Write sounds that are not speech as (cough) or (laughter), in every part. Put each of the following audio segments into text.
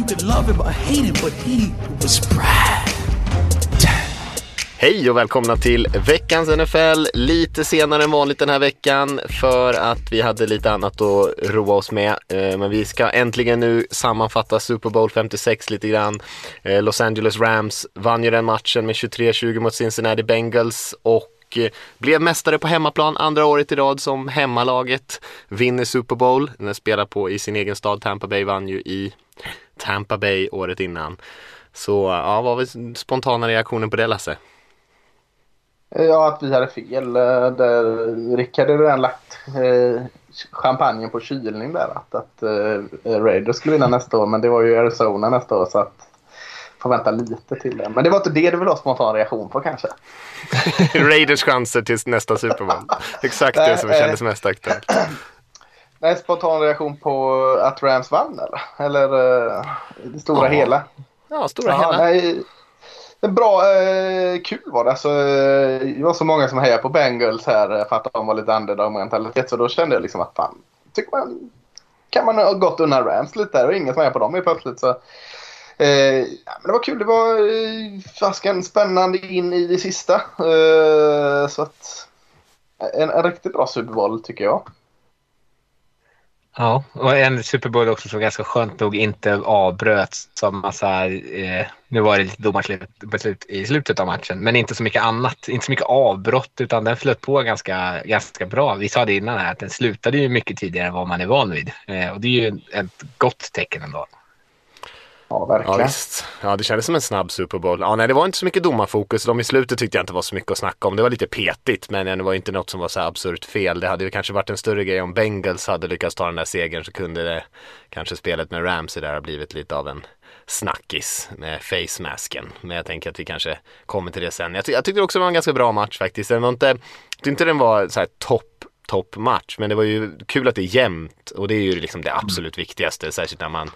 You could love him or hate him, but he was Brad. Hej och välkomna till veckans NFL. Lite senare än vanligt den här veckan för att vi hade lite annat att roa oss med. Eh, men vi ska äntligen nu sammanfatta Super Bowl 56 lite grann. Eh, Los Angeles Rams vann ju den matchen med 23-20 mot Cincinnati Bengals och eh, blev mästare på hemmaplan andra året i rad som hemmalaget vinner Super Bowl. Den spelar på i sin egen stad. Tampa Bay vann ju i Tampa Bay året innan. Så ja, vad var spontana reaktionen på det Lasse? Ja, att vi hade fel. eh, Där Rickard hade redan lagt eh, champagnen på kylning där. Att, att eh, Raiders skulle vinna nästa år. Men det var ju Arizona nästa år. Så att får vänta lite till det. Men det var inte det du ville ha spontan reaktion på kanske? (laughs) Raiders chanser till nästa Super Bowl. Exakt det som kändes mest aktuellt. (clears throat) Nej, spontan reaktion på att Rams vann eller? Eller eh, det stora Ja. hela? Ja, stora Ja, hela. nej, det är bra, eh, kul var det. Alltså, eh, det var så många som hejade på Bengals här eh, för att de var lite underdog-mentalitet. Så då kände jag liksom att fan, tycker man, kan man ha gått undan Rams lite där och ingen som hejar på dem helt plötsligt. Så, eh, ja, men det var kul, det var eh, fasken spännande in i det sista. Eh, så att en, en riktigt bra Super Bowl tycker jag. Ja, och en Super Bowl också som ganska skönt nog inte avbröts som massa, eh, nu var det lite domarbeslut i slutet av matchen, men inte så mycket annat, inte så mycket avbrott utan den flöt på ganska, ganska bra. Vi sa det innan här att den slutade ju mycket tidigare än vad man är van vid eh, och det är ju ett gott tecken ändå. Ja, Ja, verkligen. visst. Ja, det kändes som en snabb Super Bowl. Ja, nej, det var inte så mycket domarfokus. De i slutet tyckte jag inte var så mycket att snacka om. Det var lite petigt, men det var inte något som var så absurt fel. Det hade ju kanske varit en större grej om Bengals hade lyckats ta den där segern så kunde det kanske spelet med Ramsey där ha blivit lite av en snackis med face masken. Men jag tänker att vi kanske kommer till det sen. Jag, ty- jag tyckte också det var en ganska bra match faktiskt. Den var inte, jag tyckte inte den var så här topp toppmatch. Men det var ju kul att det är jämnt och det är ju liksom det absolut viktigaste. Särskilt när man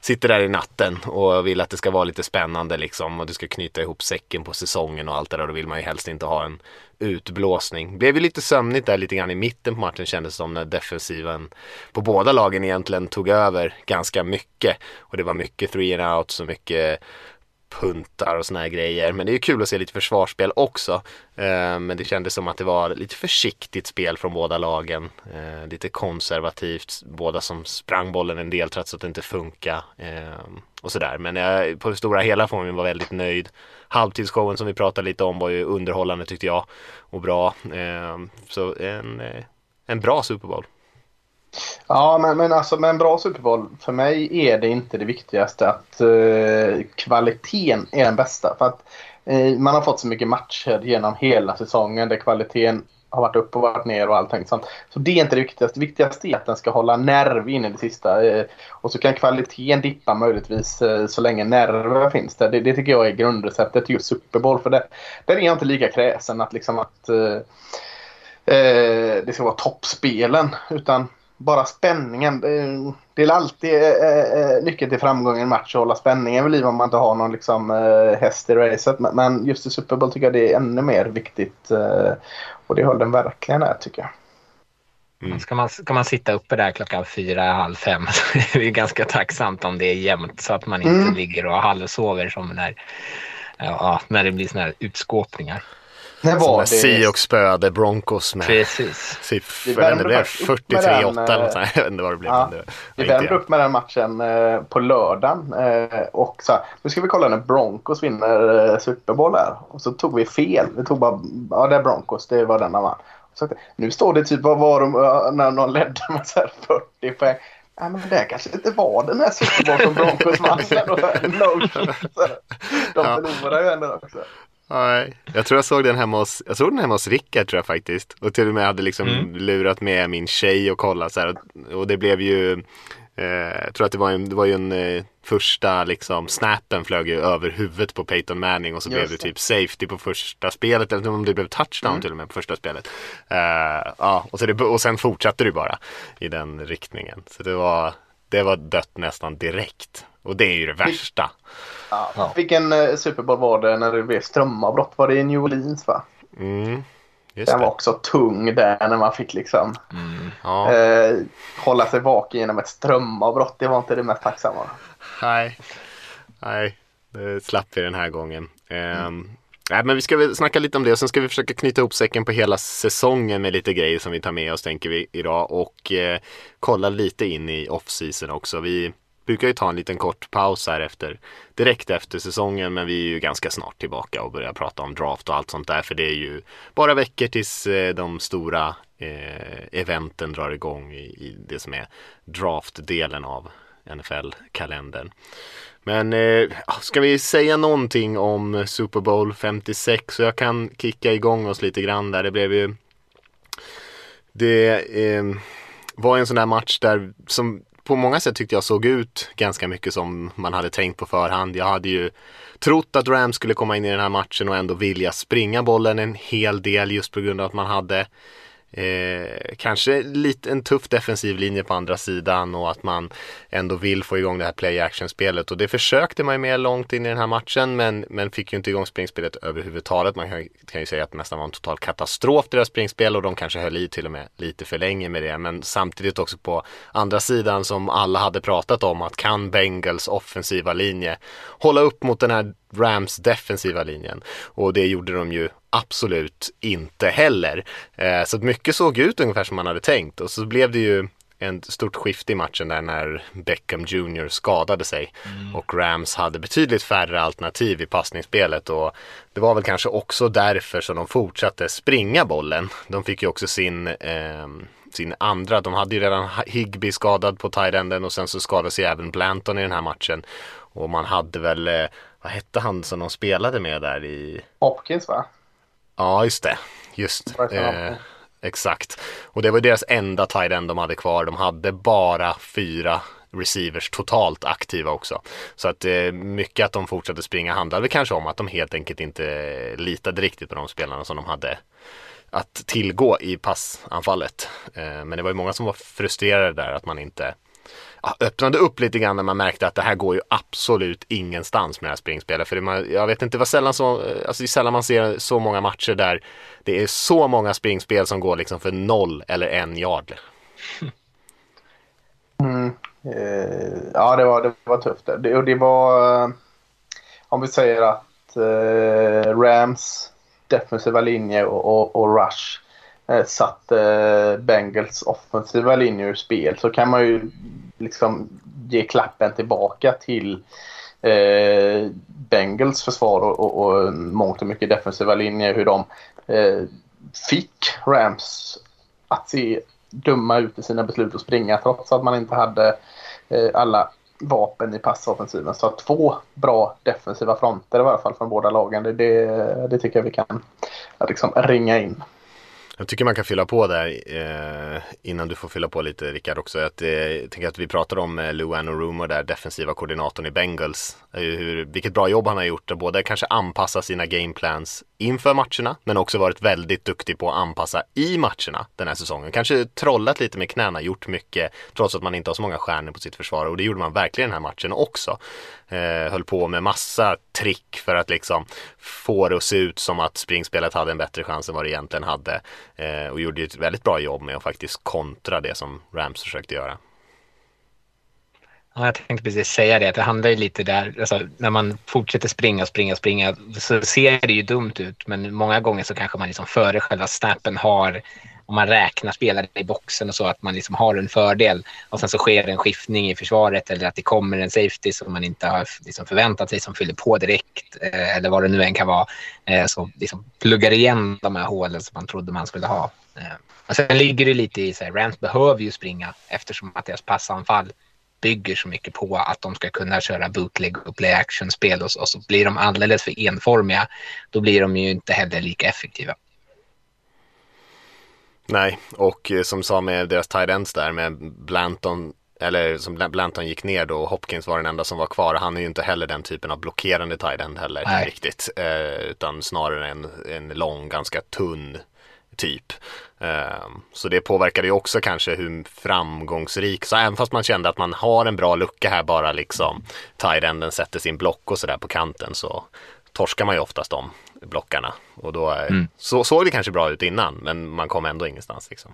sitter där i natten och vill att det ska vara lite spännande liksom och du ska knyta ihop säcken på säsongen och allt det där. Då vill man ju helst inte ha en utblåsning. Blev ju lite sömnigt där lite grann i mitten på matchen kändes det som när defensiven på båda lagen egentligen tog över ganska mycket. Och det var mycket three and outs och mycket puntar och såna här grejer. Men det är ju kul att se lite försvarsspel också. Eh, men det kändes som att det var lite försiktigt spel från båda lagen. Eh, lite konservativt. Båda som sprang bollen en del trots att det inte funkar. Eh, och sådär. Men jag, på det stora hela får man vara väldigt nöjd. Halvtidsshowen som vi pratade lite om var ju underhållande tyckte jag. Och bra. Så en, en bra Super Bowl. Ja, men, men alltså med en bra Super Bowl, för mig är det inte det viktigaste att eh, kvaliteten är den bästa. För att eh, man har fått så mycket matcher genom hela säsongen där kvaliteten har varit upp och varit ner och allting sånt. Så det är inte det viktigaste. Det viktigaste är att den ska hålla nerv in i det sista. Eh, och så kan kvaliteten dippa möjligtvis eh, så länge nerver finns där. Det, det tycker jag är grundreceptet just Super Bowl. För det, där är jag inte lika kräsen att liksom att eh, eh det ska vara toppspelen. Utan bara spänningen. Det, är alltid eh, eh, nyckeln till framgång i en match att hålla spänningen vid liv om man inte har någon liksom, eh, häst i racet. Men, just i Super Bowl tycker jag det är ännu mer viktigt. Eh, och det höll den verkligen här tycker jag. Mm. Ska, man, ska man sitta uppe där klockan fyra, halv fem (laughs) så är det ganska tacksamt om det är jämnt så att man inte Mm. ligger och halvsover som när, ja, när det blir såna här utskåpningar. När var det? Seahawks spöade Broncos med Precis. Vi värmde Det blev faktiskt upp med 43-8 den, eller något eh, sånt. Jag vet inte vad det blev. ja. men det Vi värmde upp med den matchen eh, på lördagen. Eh, och så här, nu ska vi kolla när Broncos vinner eh, Super Bowl här. Och så tog vi fel. Vi tog bara, ja det är Broncos, det var denna man. Så att, nu står det typ, vad var de eh, när någon ledde med så här 40 poäng. Ja, men det kanske inte var den här Super Bowl som Broncos vann. no shit. Så. De förlorade ju ändå också. Nej, jag tror jag såg den hemma hos, jag såg den hemma hos Rickard tror jag faktiskt. Och till och med hade liksom Mm. lurat med min tjej och kollat så här. Och, det blev ju Eh, jag tror att det var, en, det var ju en eh, första liksom snappen flög ju över huvudet på Peyton Manning och så Just blev det det. typ safety på första spelet eller om det blev touchdown Mm. till och med på första spelet. Eh, ja, och, så det, och sen fortsatte det bara i den riktningen. Så det var, det var dött nästan direkt. Och det är ju det värsta. Ja. Vilken eh, Super Bowl var det när det blev strömavbrott? Var det i New Orleans va? Mm, just Den var det. också tung där när man fick liksom Ja, eh, hålla sig vaken genom ett strömavbrott. Det var inte det mest tacksamma. nej. Nej, det slapp vi den här gången. Ehm, Nej, men vi ska väl snacka lite om det och sen ska vi försöka knyta ihop säcken på hela säsongen med lite grejer som vi tar med oss tänker vi idag och eh, kolla lite in i off-season också. Vi brukar ju ta en liten kort paus här efter direkt efter säsongen men vi är ju ganska snart tillbaka och börjar prata om draft och allt sånt där för det är ju bara veckor tills eh, de stora eh, eventen drar igång i, i det som är draftdelen av NFL-kalendern. Men eh, ska vi säga någonting om Super Bowl 56? Så jag kan kicka igång oss lite grann där. Det blev ju Det eh, var en sån där match där som på många sätt tyckte jag såg ut ganska mycket som man hade tänkt på förhand. Jag hade ju trott att Rams skulle komma in i den här matchen och ändå vilja springa bollen en hel del just på grund av att man hade Eh, kanske lite en tuff defensiv linje på andra sidan och att man ändå vill få igång det här play action spelet och det försökte man ju med långt in i den här matchen men, men fick ju inte igång springspelet överhuvudtaget. Man kan, kan ju säga att det nästan var en total katastrof deras springspel och de kanske höll i till och med lite för länge med det men samtidigt också på andra sidan som alla hade pratat om att kan Bengals offensiva linje hålla upp mot den här Rams defensiva linjen och det gjorde de ju absolut inte heller. Eh, så mycket såg ut ungefär som man hade tänkt och så blev det ju ett stort skifte i matchen där när Beckham Jr skadade sig och Rams hade betydligt färre alternativ i passningsspelet och det var väl kanske också därför som de fortsatte springa bollen. De fick ju också sin ehm, sin andra, de hade ju redan Higby skadad på tight-enden och sen så skadade sig även Blanton i den här matchen. Och man hade väl, eh, vad hette han som de spelade med där i Hopkins va? Ja, just det. Just. Eh, exakt. Och det var deras enda tight end de hade kvar. De hade bara fyra receivers totalt aktiva också. Så att eh, mycket att de fortsatte springa handlade kanske om att de helt enkelt inte litade riktigt på de spelarna som de hade att tillgå i passanfallet. Eh, men det var ju många som var frustrerade där att man inte öppnade upp lite grann när man märkte att det här går ju absolut ingenstans med det här springspelet. För det, man, jag vet inte, det var sällan så, alltså det är sällan man ser så många matcher där det är så många springspel som går liksom för noll eller en yard. (laughs) Mm. Eh, ja, det var, det var tufft. Det, och det var, eh, om vi säger att eh, Rams defensiva linje och, och, och Rush eh, satte eh, Bengals offensiva linje ur spel så kan man ju liksom ge klappen tillbaka till eh, Bengals försvar och, och, och mångt och mycket defensiva linjer. Hur de eh, fick Rams att se dumma ut i sina beslut och springa trots att man inte hade eh, alla vapen i passoffensiven. Så två bra defensiva fronter i varje fall från båda lagen. Det, det, det tycker jag vi kan liksom ringa in. Jag tycker man kan fylla på där eh, innan du får fylla på lite Rickard också. Att, eh, jag tänker att vi pratar om eh, Lou Anarumo där, defensiva koordinatorn i Bengals. Hur, vilket bra jobb han har gjort både kanske anpassa sina gameplans inför matcherna men också varit väldigt duktig på att anpassa i matcherna den här säsongen. Kanske trollat lite med knäna, gjort mycket trots att man inte har så många stjärnor på sitt försvar och det gjorde man verkligen den här matchen också. Eh, höll på med massa trick för att liksom få det att se ut som att springspelet hade en bättre chans än vad det egentligen hade. Eh, och gjorde ju ett väldigt bra jobb med att faktiskt kontra det som Rams försökte göra. Ja, jag tänkte precis säga det, att det handlar ju lite där, alltså, när man fortsätter springa, springa, springa så ser det ju dumt ut. Men många gånger så kanske man liksom före själva snappen har, om man räknar spelare i boxen och så, att man liksom har en fördel. Och sen så sker en skiftning i försvaret eller att det kommer en safety som man inte har liksom förväntat sig som fyller på direkt. Eh, eller vad det nu än kan vara. Eh, som liksom pluggar igen de här hålen som man trodde man skulle ha. Eh, men sen ligger det lite i, så här, Rams behöver ju springa eftersom att deras passanfall bygger så mycket på att de ska kunna köra bootleg och play action-spel och och så blir de alldeles för enformiga. Då blir de ju inte heller lika effektiva. Nej, och eh, som sa med deras tight ends där med Blanton eller som Blanton gick ner då och Hopkins var den enda som var kvar. Han är ju inte heller den typen av blockerande tight end heller Nej. riktigt. Eh, utan snarare en, en lång, ganska tunn typ. Eh, så det påverkade ju också kanske hur framgångsrik, så även fast man kände att man har en bra lucka här bara liksom tight enden sätter sin block och sådär på kanten så torskar man ju oftast de blockarna. Och då är, så såg det kanske bra ut innan men man kom ändå ingenstans liksom.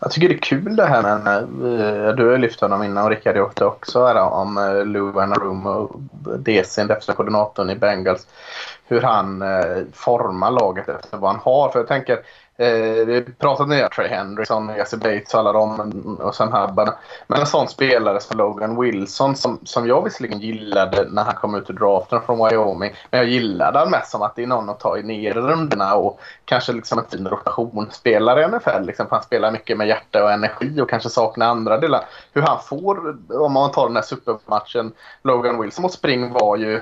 Jag tycker det är kul det här med, eh, du har ju lyft honom innan och Rickard har gjort det också, här, om eh, Lou Anarum och DC, defensiva koordinatorn i Bengals. Hur han eh, formar laget efter vad han har. För jag tänker, eh, vi pratat ner Trey Hendrickson, Jesse Bates och alla dem och sen Hubbard. Men en sån spelare som Logan Wilson som, som jag visserligen gillade när han kom ut ur draften från Wyoming. Men jag gillade han mest som att det är någon att ta i nedre rundorna och kanske liksom en fin rotationsspelare i NFL. Liksom, han spelar mycket med hjärta och energi och kanske saknar andra delar. Hur han får, om man tar den här supermatchen, Logan Wilson mot Spring var ju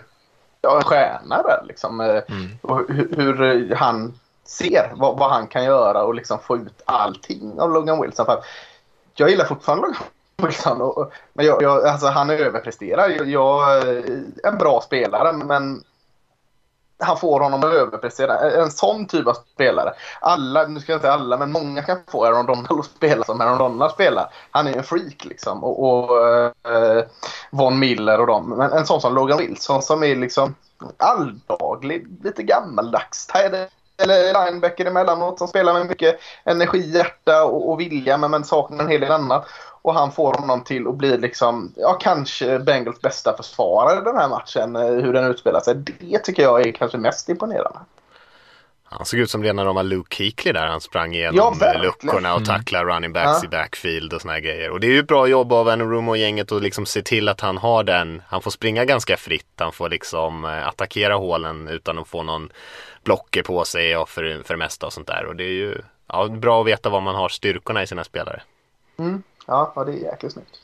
ja, en stjärna där. Liksom. Eh, Och hur, hur han ser vad, vad han kan göra och liksom få ut allting av Logan Wilson. För jag gillar fortfarande Logan Wilson. Och, och- men jag, jag, alltså, han överpresterar. Jag, jag är en bra spelare men han får honom att överprestera. En sån typ av spelare. Alla, nu ska jag inte säga alla, men många kan få Aaron Donald att spela som Aaron Donald spelar. Han är en freak liksom. Och, och eh, Von Miller och dem. Men en sån som Logan Wilson som är liksom alldaglig, lite gammaldags. tight eller linebacker emellanåt som spelar med mycket energi, hjärta och, och vilja men, men saknar en hel del annat. Och han får honom till att bli liksom, ja kanske Bengals bästa försvarare den här matchen, eh, hur den utspelar sig. Det tycker jag är kanske mest imponerande. Han såg ut som rena rama Luke Kuechly där. Han sprang Ja, igenom verkligen. luckorna och tacklade running backs Ja. i backfield och såna här grejer. Och det är ju ett bra jobb av Anarum och gänget att liksom se till att han har den. Han får springa ganska fritt. Han får liksom eh, attackera hålen utan att få någon blocker på sig och för, för det mesta och sånt där. Och det är ju ja, bra att veta var man har styrkorna i sina spelare. Ja, ja det är jäkligt snyggt.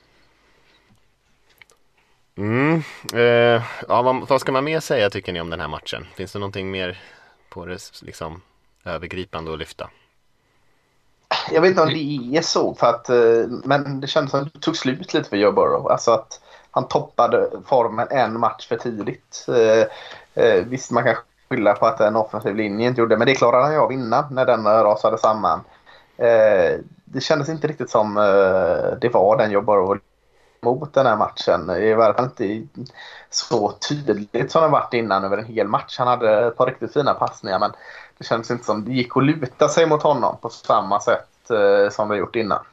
Mm. Eh, ja, vad, vad ska man mer säga tycker ni om den här matchen? Finns det någonting mer på det liksom övergripande att lyfta? Jag vet inte om det är så, för att, eh, men det kändes som att det tog slut lite för Joe Burrow. Alltså att han toppade formen en match för tidigt. Eh, eh, visst, man kan skylla på att en offensiv linje inte gjorde det, men det klarade han ju av innan när den rasade samman. Det kändes inte riktigt som det var den Joe Burrow mot den här matchen. I varje fall inte så tydligt som det varit innan över en hel match. Han hade ett par riktigt fina passningar men det kändes inte som det gick att luta sig mot honom på samma sätt eh, som det gjort innan.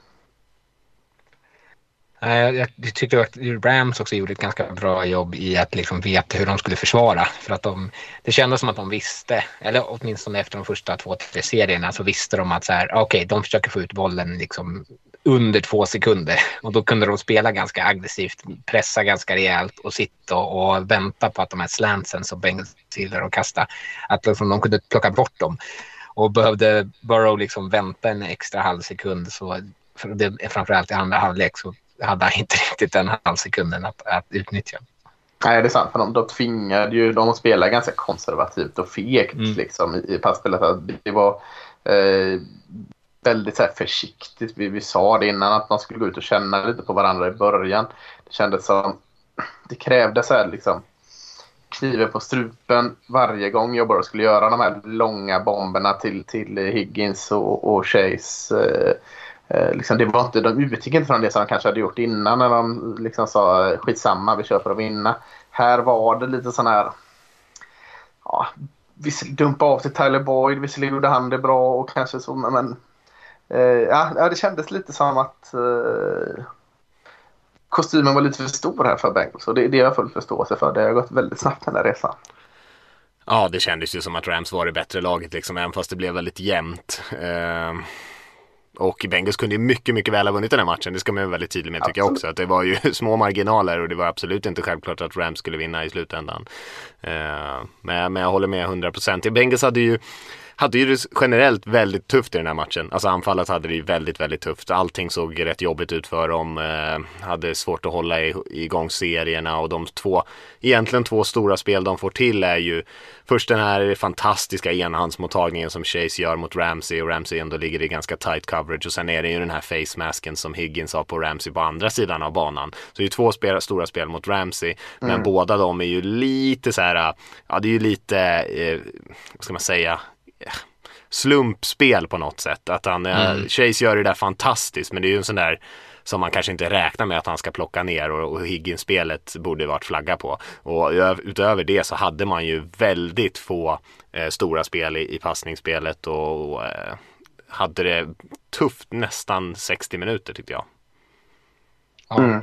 Eh, jag, tyckte att Rams också gjorde ett ganska bra jobb i att liksom veta hur de skulle försvara. För att de, det kändes som att de visste, eller åtminstone efter de första två, tre serierna så visste de att så här, okej, de försöker få ut bollen liksom under två sekunder. Och då kunde de spela ganska aggressivt, pressa ganska rejält och sitta och, vänta på att de här slantsen som Bengals gillar att kasta, att liksom de kunde plocka bort dem. Och behövde Burrow liksom vänta en extra halv sekund så det, framförallt i andra halvlek så hade han inte (laughs) riktigt den halvsekunden att, att utnyttja. Nej, det är sant. För de, de tvingade ju de att spela ganska konservativt och fegt Mm. liksom, i, i passspelet. Det var eh, väldigt så här, försiktigt. Vi, vi sa det innan att man skulle gå ut och känna lite på varandra i början. Det kändes som det krävdes så här, liksom, kniven på strupen varje gång jag bara skulle göra de här långa bomberna till, till Higgins och, och Chase. Eh, eh liksom, det var inte, de utgick inte från det som de kanske hade gjort innan när de liksom sa eh, skitsamma, vi kör för att vinna. Här var det lite sån här... Ja, dumpa av till Tyler Boyd, visserligen gjorde han det bra och kanske så, men eh, ja, det kändes lite som att eh, kostymen var lite för stor här för Bengals och det, det har jag full förståelse för. Det har gått väldigt snabbt den här resan. Ja, det kändes ju som att Rams var det bättre laget liksom, även fast det blev väldigt jämnt. Ehm, och Bengals kunde ju mycket, mycket väl ha vunnit den här matchen. Det ska man vara väldigt tydlig med tycker jag också. Att det var ju (laughs) små marginaler och det var absolut inte självklart att Rams skulle vinna i slutändan. Ehm, men, men jag håller med 100%. Bengals hade ju hade ju det generellt väldigt tufft i den här matchen. Alltså anfallet hade det ju väldigt, väldigt tufft. Allting såg rätt jobbigt ut för dem. Eh, hade svårt att hålla igång serierna och de två, egentligen två stora spel de får till är ju först den här fantastiska enhandsmottagningen som Chase gör mot Ramsey och Ramsey ändå ligger i ganska tight coverage och sen är det ju den här face masken som Higgins har på Ramsey på andra sidan av banan. Så det är ju två spel, stora spel mot Ramsey, men mm. båda de är ju lite så här, ja det är ju lite, eh, vad ska man säga, slumpspel på något sätt. Att han, eh, mm. Chase gör det där fantastiskt men det är ju en sån där som man kanske inte räknar med att han ska plocka ner och, och Higgins-spelet borde varit flagga på. Och utöver det så hade man ju väldigt få eh, stora spel i, i passningsspelet och, och eh, hade det tufft nästan 60 minuter tyckte jag. Mm.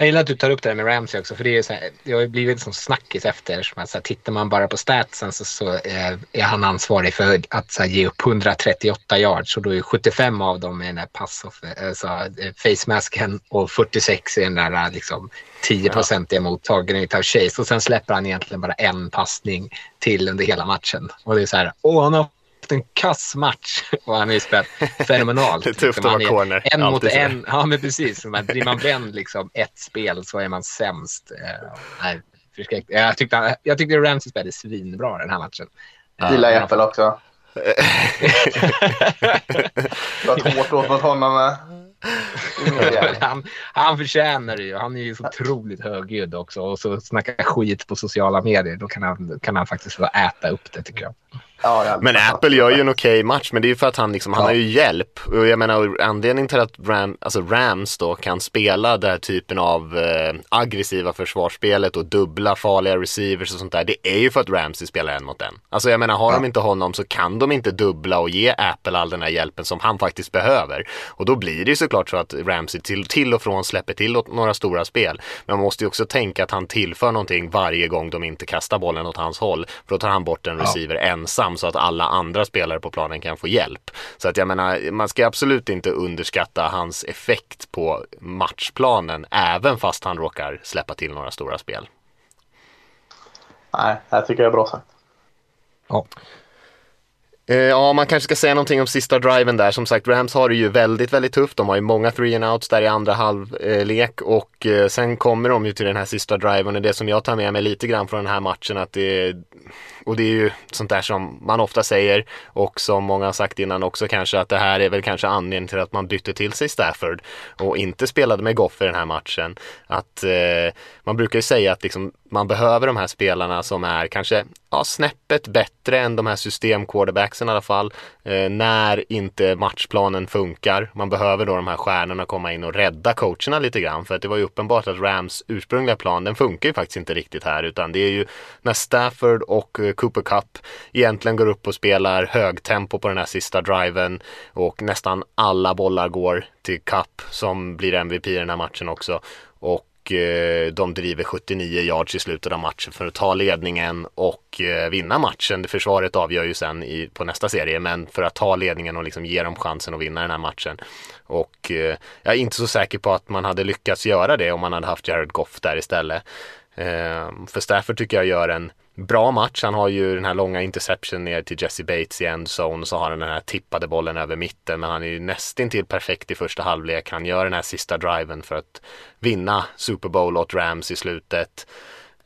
Jag gillar att du tar upp det här med Ramsey också för det är så här, det har ju blivit som snackis efter. Så här, tittar man bara på statsen så, så är, är han ansvarig för att så här, ge upp 138 yards och då är 75 av dem i den här pass of, alltså, face masken och 46 i den där liksom, 10 procentiga ja. mottagningen av Chase och sen släpper han egentligen bara en passning till under hela matchen. Och det är så här, åh han har en kass match (laughs) och han har ju spelat fenomenalt. det är tufft att vara corner. En mot en. Ja, men precis. Blir man bränd liksom ett spel så är man sämst. Uh, nej, jag tyckte, jag tyckte Ramsey spelade svinbra den här matchen. Uh, Gillar Apple också. (laughs) det var hårt åt mot honom med. (laughs) han, han förtjänar det ju. Han är ju så otroligt högljudd också och så snackar skit på sociala medier. Då kan han, kan han faktiskt få äta upp det tycker jag. Ja, men Apple gör ju en okej okay match, men det är ju för att han liksom, han har ju hjälp. Och jag menar anledningen till att Ram, alltså Rams då kan spela den här typen av eh, aggressiva försvarsspelet och dubbla farliga receivers och sånt där. Det är ju för att Ramsey spelar en mot en. Alltså jag menar, har de inte honom så kan de inte dubbla och ge Apple all den här hjälpen som han faktiskt behöver. Och då blir det ju såklart så att Ramsey till, till och från släpper till några stora spel. Men man måste ju också tänka att han tillför någonting varje gång de inte kastar bollen åt hans håll. För då tar han bort en receiver ensam fram så att alla andra spelare på planen kan få hjälp. Så att jag menar, man ska absolut inte underskatta hans effekt på matchplanen även fast han råkar släppa till några stora spel. Nej, det tycker jag är bra sagt. Ja. Eh, ja, man kanske ska säga någonting om sista driven där. Som sagt, Rams har det ju väldigt, väldigt tufft. De har ju många three and outs där i andra halvlek och eh, sen kommer de ju till den här sista driven och det som jag tar med mig lite grann från den här matchen att det och det är ju sånt där som man ofta säger och som många har sagt innan också kanske att det här är väl kanske anledningen till att man bytte till sig Stafford och inte spelade med Goff i den här matchen. Att eh, man brukar ju säga att liksom, man behöver de här spelarna som är kanske ja, snäppet bättre än de här system-quarterbacksen i alla fall. Eh, när inte matchplanen funkar. Man behöver då de här stjärnorna komma in och rädda coacherna lite grann. För att det var ju uppenbart att Rams ursprungliga plan, den funkar ju faktiskt inte riktigt här. Utan det är ju när Stafford och eh, Cooper Cup egentligen går upp och spelar högtempo på den här sista driven. Och nästan alla bollar går till Cup som blir MVP i den här matchen också. Och Eh, de driver 79 yards i slutet av matchen för att ta ledningen och eh, vinna matchen. Försvaret avgör ju sen i, på nästa serie, men för att ta ledningen och liksom ge dem chansen att vinna den här matchen. Och eh, jag är inte så säker på att man hade lyckats göra det om man hade haft Jared Goff där istället. Eh, för Stafford tycker jag gör en bra match. Han har ju den här långa interception ner till Jesse Bates i endzone och så har han den här tippade bollen över mitten. Men han är ju nästintill perfekt i första halvlek. Han gör den här sista driven för att vinna Super Bowl åt Rams i slutet.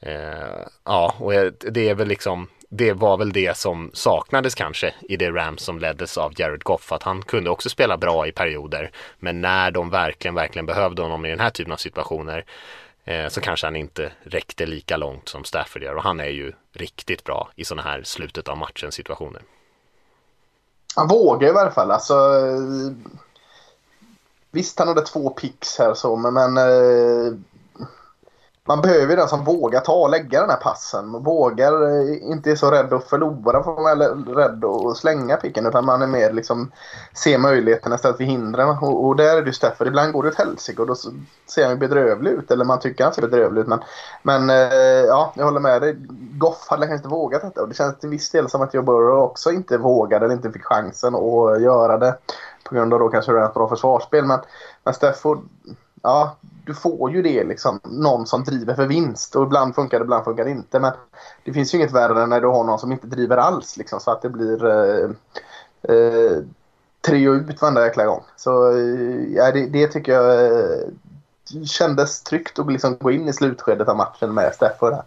Eh, ja, och det är väl liksom det var väl det som saknades kanske i det Rams som leddes av Jared Goff. Att han kunde också spela bra i perioder. Men när de verkligen, verkligen behövde honom i den här typen av situationer Eh, så kanske han inte räckte lika långt som Stafford gör och han är ju riktigt bra i sådana här slutet av matchen situationer. Han vågar i varje fall. Alltså, eh, visst, han hade två picks här så, men, men eh, man behöver den som vågar ta och lägga den här passen. Man vågar eh, inte är så rädd att förlora för man är rädd att slänga picken utan man är mer liksom ser möjligheterna istället för hindren. Och, och där är det ju därför ibland går det åt helsike och då ser han bedrövlig ut eller man tycker han ser bedrövlig ut. Men, men eh, ja, jag håller med dig. Goff hade kanske inte vågat detta och det känns till viss del som att Joe Burrow också inte vågade eller inte fick chansen att göra det på grund av då kanske det är ett bra försvarsspel. Men, men Stefford, ja du får ju det liksom. Någon som driver för vinst. Och ibland funkar det, ibland funkar det inte. Men det finns ju inget värre än när du har någon som inte driver alls. Liksom, så att det blir eh, eh, tre och ut varenda jäkla gång. Så eh, ja, det, det tycker jag eh, kändes tryggt att liksom gå in i slutskedet av matchen med Steffo där.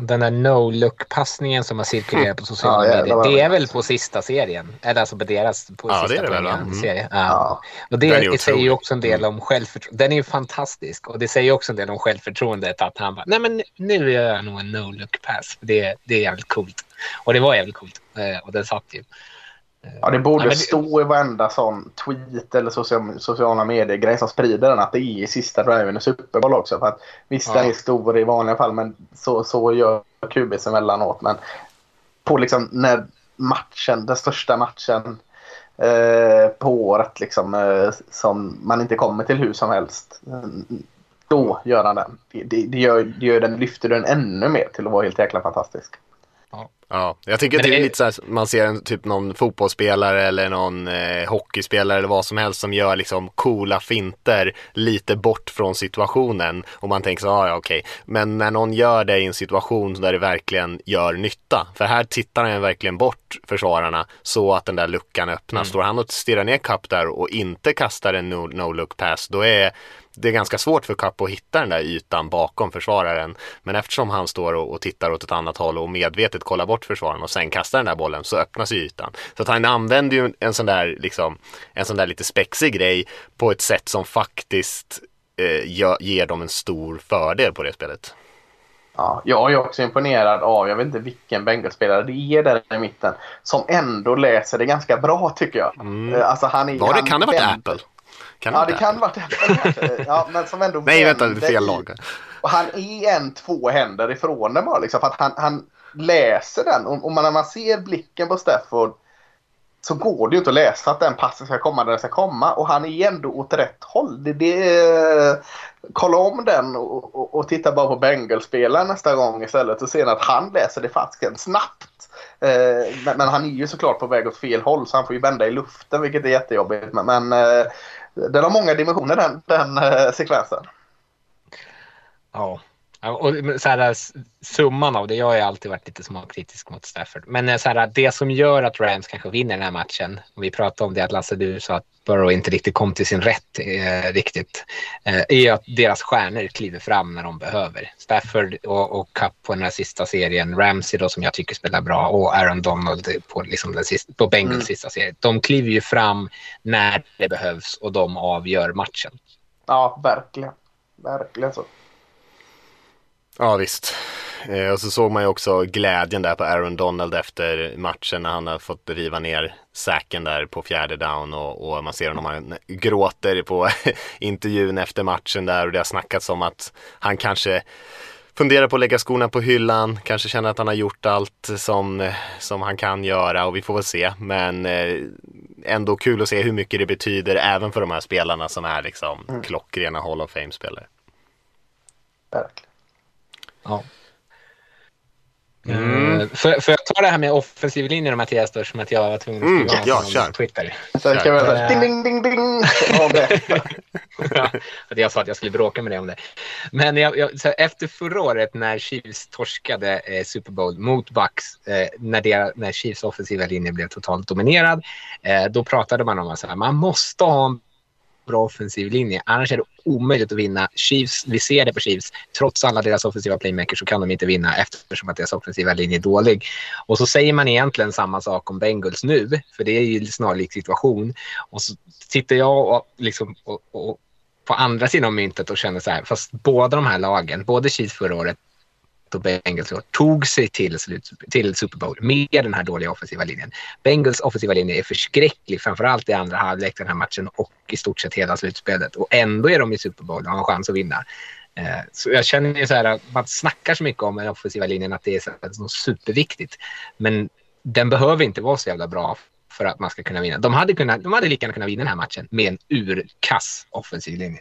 Den där no-look-passningen som har cirkulerat på (laughs) sociala Ja, medier, vad det är väl på sista serien? Eller alltså på deras på Ja, det sista är det väl, Mm. serie. Ja. Ja. Och det ju säger ju också en del om självförtroende. Den är ju fantastisk och det säger också en del om självförtroendet att han bara, nej men nu gör jag nog en no-look-pass. Det, det är jävligt coolt. Och det var jävligt coolt. Eh, Och den satt ju. Ja, det borde men det- stå i varenda sån tweet eller social, sociala medier-grej som sprider den att det är i sista driven i Super Bowl också. För att, visst, Ja. den är stor i vanliga fall, men så, så gör QBs emellanåt. Men på liksom när matchen, den största matchen eh, på året liksom, eh, som man inte kommer till hur som helst. Då gör han den. Det, det, det, gör, det gör den, lyfter den ännu mer till att vara helt jäkla fantastisk. Ja, jag tycker att det det är lite så här, man ser en, typ någon fotbollsspelare eller någon eh, hockeyspelare eller vad som helst som gör liksom coola finter lite bort från situationen och man tänker så, ah, ja okej. Men när någon gör det i en situation där det verkligen gör nytta, för här tittar han verkligen bort försvararna så att den där luckan öppnas. Står han och stirrar ner Cup där och inte kastar en no- no-look pass, då är det är ganska svårt för Cup att hitta den där ytan bakom försvararen. Men eftersom han står och, och tittar åt ett annat håll och medvetet kollar bort försvararen och sen kastar den där bollen så öppnas ju ytan. Så att han använder ju en sån där, liksom, en sån där lite spexig grej på ett sätt som faktiskt eh, ger dem en stor fördel på det spelet. Ja, jag är också imponerad av, jag vet inte vilken Bengalspelare det är där i mitten, som ändå läser det ganska bra tycker jag. Eh, Alltså, han är, Mm. Var det, han kan det ha varit Apple? Kan Ja, det kan Apple kanske. (laughs) Ja, men som ändå Nej, vänta, det är fel lag. Och han är en, två händer ifrån den bara liksom. För att han, han läser den. Och, och man, när man ser blicken på Stafford så går det ju inte att läsa att den passen ska komma där den ska komma. Och han är ändå åt rätt håll. Det, det, kolla om den och, och, och titta bara på Bengals-spelaren nästa gång istället och se att han läser det fasken snabbt. Eh, men, men han är ju såklart på väg åt fel håll så han får ju vända i luften vilket är jättejobbigt. Men, men eh, den har många dimensioner den, den eh, sekvensen. Ja. Och så här, summan av det, jag har ju alltid varit lite småkritisk mot Stafford. Men eh, så här, det som gör att Rams kanske vinner den här matchen, och vi pratade om det att Lasse, du sa att Burrow inte riktigt kom till sin rätt eh, riktigt, eh, är att deras stjärnor kliver fram när de behöver. Stafford och, och Cup på den här sista serien, Ramsey då som jag tycker spelar bra och Aaron Donald på, liksom den sista, på Bengals Mm. sista serie. De kliver ju fram när det behövs och de avgör matchen. Ja, verkligen. Verkligen så. Ja visst. Eh, och så såg man ju också glädjen där på Aaron Donald efter matchen när han har fått riva ner säcken där på fjärde down och, och man ser honom han gråter på (laughs) intervjun efter matchen där och det har snackats om att han kanske funderar på att lägga skorna på hyllan, kanske känner att han har gjort allt som, som han kan göra och vi får väl se. Men eh, ändå kul att se hur mycket det betyder även för de här spelarna som är liksom klockrena Hall of Fame-spelare. verkligen. Ja. Mm. Eh, För, för jag tar det här med offensiv linje Mattias då, som att jag var tvungen att Mm, skriva ja, något kör. på Twitter. Säga Ja. ding, ding, ding, ding. Ja. (laughs) Ja, för att jag sa att jag skulle bråka med dig om det. Men jag, jag, efter förra året när Chiefs torskade eh, Super Bowl mot Bucks, eh, när, det, när Chiefs offensiva linje blev totalt dominerad, eh, då pratade man om att man måste ha en bra offensiv linje. Annars är det omöjligt att vinna. Chiefs, vi ser det på Chiefs. Trots alla deras offensiva playmakers så kan de inte vinna eftersom att deras offensiva linje är dålig. Och så säger man egentligen samma sak om Bengals nu, för det är ju en snarlik situation. Och så tittar jag och, liksom, och, och, på andra sidan av myntet och känner så här, fast båda de här lagen, både Chiefs förra året och Bengals tog sig till, slut, till Super Bowl med den här dåliga offensiva linjen. Bengals offensiva linje är förskräcklig, framförallt i andra halvlek den här matchen och i stort sett hela slutspelet. Och ändå är de i Super Bowl och har en chans att vinna. Eh, Så jag känner ju så här att man snackar så mycket om den offensiva linjen att det är så så superviktigt. Men den behöver inte vara så jävla bra för att man ska kunna vinna. De hade, kunnat, de hade lika gärna kunnat vinna den här matchen med en urkass offensiv linje.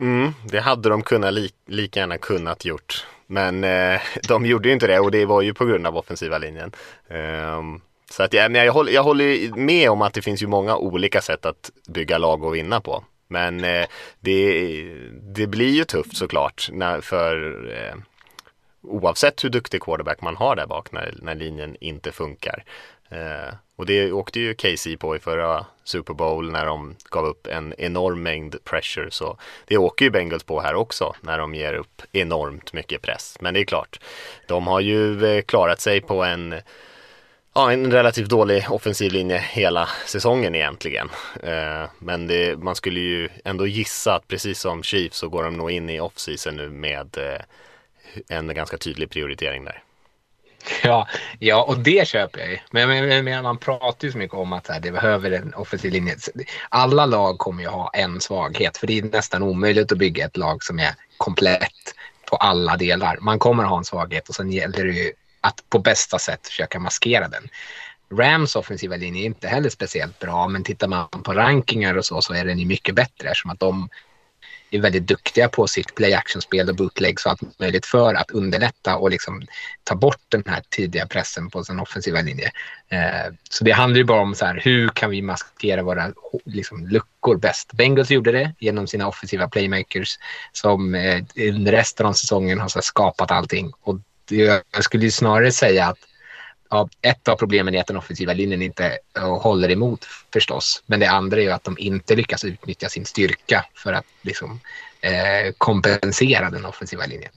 Mm, det hade de kunnat li lika gärna kunnat gjort. Men eh, (laughs) de gjorde ju inte det och det var ju på grund av offensiva linjen. Ehm, så att, ja, men jag, håller, jag håller med om att det finns ju många olika sätt att bygga lag och vinna på. Men eh, det, det blir ju tufft såklart när, för eh, oavsett hur duktig quarterback man har där bak när, när linjen inte funkar. Eh, och det åkte ju KC på i förra Super Bowl när de gav upp en enorm mängd pressure. Så det åker ju Bengals på här också när de ger upp enormt mycket press. Men det är klart, de har ju eh, klarat sig på en Ja, en relativt dålig offensiv linje hela säsongen egentligen. Eh, men det, man skulle ju ändå gissa att precis som Chiefs så går de nog in i off-season nu med eh, en ganska tydlig prioritering där. (laughs) Ja, ja, och det köper jag ju. Men, men, men man pratar ju så mycket om att här, det behöver en offensiv linje. Alla lag kommer ju ha en svaghet för det är nästan omöjligt att bygga ett lag som är komplett på alla delar. Man kommer ha en svaghet och sen gäller det ju att på bästa sätt försöka maskera den. Rams offensiva linje är inte heller speciellt bra, men tittar man på rankingar och så, så är den ju mycket bättre eftersom att de är väldigt duktiga på sitt play action-spel och bootlegs och allt möjligt för att underlätta och liksom ta bort den här tidiga pressen på sin offensiva linje. Eh, så det handlar ju bara om så här, hur kan vi maskera våra liksom, luckor bäst? Bengals gjorde det genom sina offensiva playmakers som eh, under resten av säsongen har så skapat allting. Och det, jag skulle ju snarare säga att ja, ett av problemen är att den offensiva linjen inte eh, håller emot förstås. Men det andra är att de inte lyckas utnyttja sin styrka för att liksom, eh, kompensera den offensiva linjen.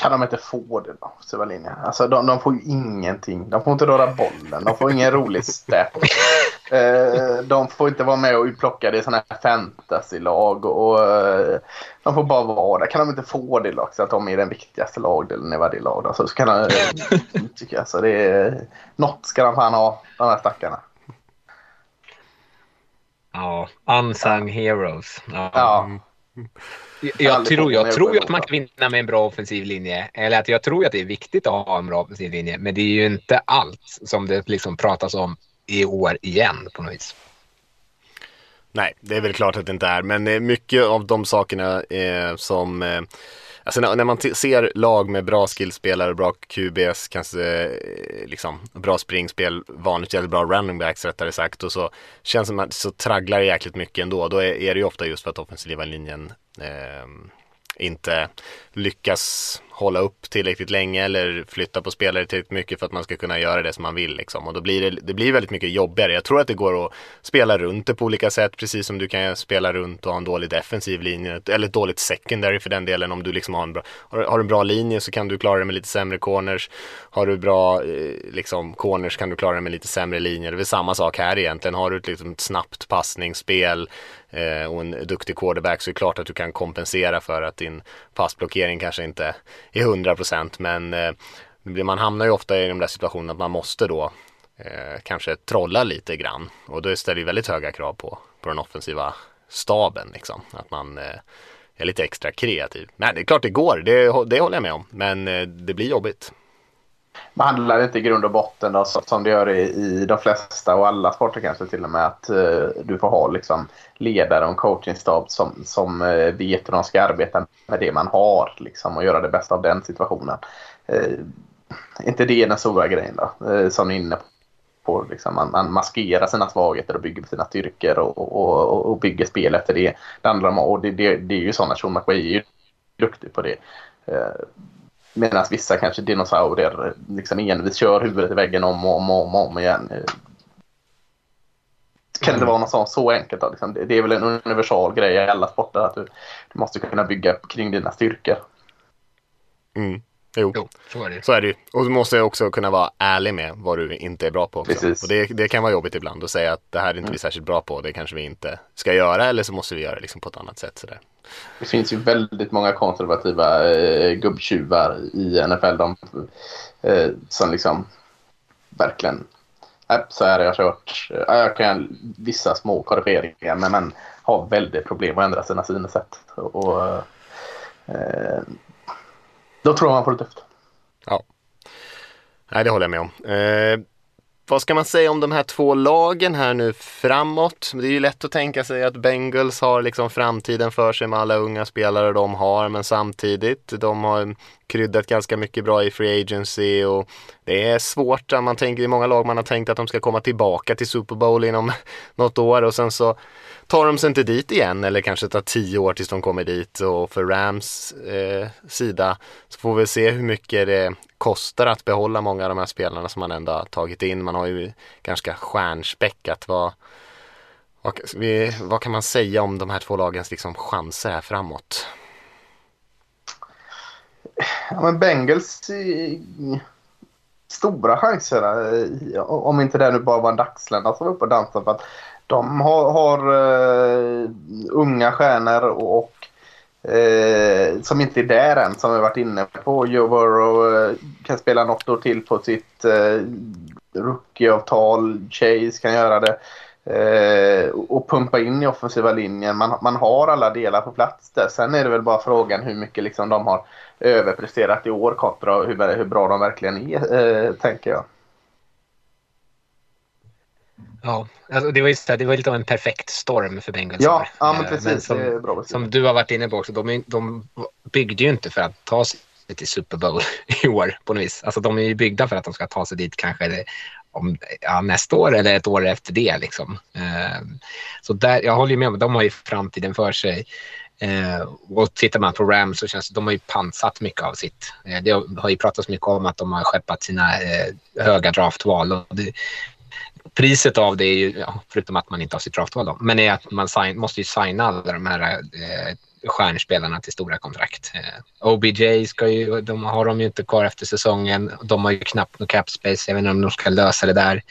Kan de inte få det då, linjen? Alltså de, de får ju ingenting. De får inte röra bollen. De får ingen rolig step. (laughs) Eh, de får inte vara med och utplocka det i sådana här fantasy-lag. Och, eh, de får bara vara där. Kan de inte få det också, att de är den viktigaste lagdelen i varje lag? Då? Så, så kan de, (laughs) tycker jag. Så det är, något ska de fan ha, de här stackarna. Ja, unsung heroes. Ja. Ja. Jag, jag tror, jag tror att man kan vinna med en bra offensiv linje. Eller att jag tror att det är viktigt att ha en bra offensiv linje. Men det är ju inte allt som det liksom pratas om i år igen på något vis. Nej, det är väl klart att det inte är, men mycket av de sakerna eh, som eh, Alltså när, när man ser lag med bra skillspelare, bra QBs, kanske eh, liksom bra springspel, vanligt eller bra running backs rättare sagt och så känns det som att så tragglar det jäkligt mycket ändå. Då är, är det ju ofta just för att offensiva linjen eh, inte lyckas hålla upp tillräckligt länge eller flytta på spelare tillräckligt mycket för att man ska kunna göra det som man vill. Liksom. Och då blir det, det blir väldigt mycket jobbigare. Jag tror att det går att spela runt det på olika sätt, precis som du kan spela runt och ha en dålig defensiv linje, eller ett dåligt secondary för den delen. Om du liksom har en bra, har, har en bra linje så kan du klara det med lite sämre corners. Har du bra eh, liksom, corners kan du klara det med lite sämre linjer. Det är väl samma sak här egentligen. Har du ett liksom, snabbt passningsspel eh, och en duktig quarterback så är det klart att du kan kompensera för att din passblockering kanske inte är 100 procent men eh, man hamnar ju ofta i de där situationerna att man måste då eh, kanske trolla lite grann och det ställer ju väldigt höga krav på, på den offensiva staben liksom. Att man eh, är lite extra kreativ. Men det är klart det går, det, det håller jag med om. Men eh, det blir jobbigt. Det handlar lite inte i grund och botten då, som det gör i, i de flesta och alla sporter kanske till och med att uh, du får ha liksom, ledare och en coachingstab som, som uh, vet hur de ska arbeta med det man har liksom, och göra det bästa av den situationen. Uh, inte det den stora grejen då, uh, som ni är inne på. Liksom, man, man maskerar sina svagheter och bygger sina styrkor och, och, och, och bygger spel efter det. Det handlar om, och det, det, det är ju sådana, Sean McVay är ju duktig på det. Medan vissa kanske dinosaurier liksom envis kör huvudet i väggen om och om och om, om igen. Kan det mm. vara något sånt så enkelt? Då? Liksom, det är väl en universal grej i alla sporter att du, du måste kunna bygga kring dina styrkor. Mm. Jo, jo så, är det. så är det ju. Och du måste också kunna vara ärlig med vad du inte är bra på. Också. Precis. Och det, det kan vara jobbigt ibland att säga att det här är inte mm. vi särskilt bra på. Det kanske vi inte ska göra eller så måste vi göra det liksom på ett annat sätt. Sådär. Det finns ju väldigt många konservativa eh, gubbtjuvar i NFL de, eh, som liksom verkligen äh, så här har jag kört. Jag kan vissa små korrigeringar men, men har väldigt problem att ändra sina synsätt. Och, eh, då tror jag man får det tufft. Ja. Nej, det håller jag med om. Eh, vad ska man säga om de här två lagen här nu framåt? Det är ju lätt att tänka sig att Bengals har liksom framtiden för sig med alla unga spelare de har, men samtidigt, de har kryddat ganska mycket bra i Free Agency och det är svårt. Man tänker, i många lag man har tänkt att de ska komma tillbaka till Super Bowl inom (laughs) något år och sen så tar de sig inte dit igen eller kanske tar tio år tills de kommer dit och för Rams eh, sida så får vi se hur mycket det kostar att behålla många av de här spelarna som man ändå har tagit in. Man har ju ganska stjärnspäckat. Vad, vad, vad kan man säga om de här två lagens liksom chanser här framåt? Ja, men Bengals stora chanser, eh, om inte det nu bara var en dagslända som var uppe och dansade. För att de har, har uh, unga stjärnor och, och uh, som inte är där än, som vi varit inne på. Joe Burrow uh, eh, kan spela något år till på sitt uh, rookieavtal. Chase kan göra det. och pumpa in i offensiva linjen. Man, man har alla delar på plats där. Sen är det väl bara frågan hur mycket liksom de har överpresterat i år kontra hur, hur bra de verkligen är, tänker jag. Ja, alltså det var just det, var lite av en perfekt storm för Bengals. Ja, ja men eh, precis. Men som, bra som du har varit inne på också, de, de byggde ju inte för att ta sig till Super Bowl (laughs) i år på något vis. Alltså de är ju byggda för att de ska ta sig dit kanske om, ja, nästa år eller ett år efter det. Liksom. Eh, så där, jag håller med, de har ju framtiden för sig. Eh, och tittar man på Rams så känns det, de har ju pansat mycket av sitt. Eh, det har ju pratats mycket om att de har skeppat sina eh, höga draftval. Och det, priset av det är ju, ja, förutom att man inte har sitt draftval då, men är att man sign, måste ju signa alla de här eh, stjärnspelarna till stora kontrakt. Eh, OBJ ska ju, de har de ju inte kvar efter säsongen. De har ju knappt något cap space. Jag vet inte om de ska lösa det där.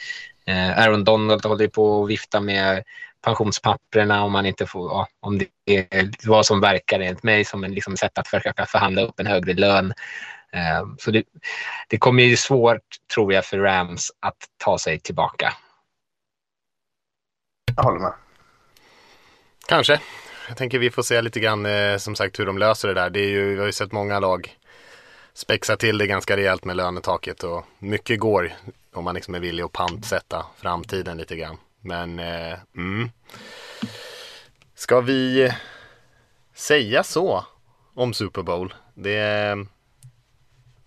Eh, Aaron Donald håller ju på att vifta med pensionspapperna om man inte får, ja, om det är vad som verkar enligt mig som en liksom, sätt att försöka förhandla upp en högre lön. Eh, så det, det kommer ju svårt, tror jag, för Rams att ta sig tillbaka. Jag håller med. Kanske. Jag tänker vi får se lite grann eh, som sagt hur de löser det där. Det är ju, vi har ju sett många lag spexa till det ganska rejält med lönetaket och mycket går om man liksom är villig att pantsätta framtiden lite grann. Men eh, mm. Ska vi eh, säga så om Super Bowl? Det, eh,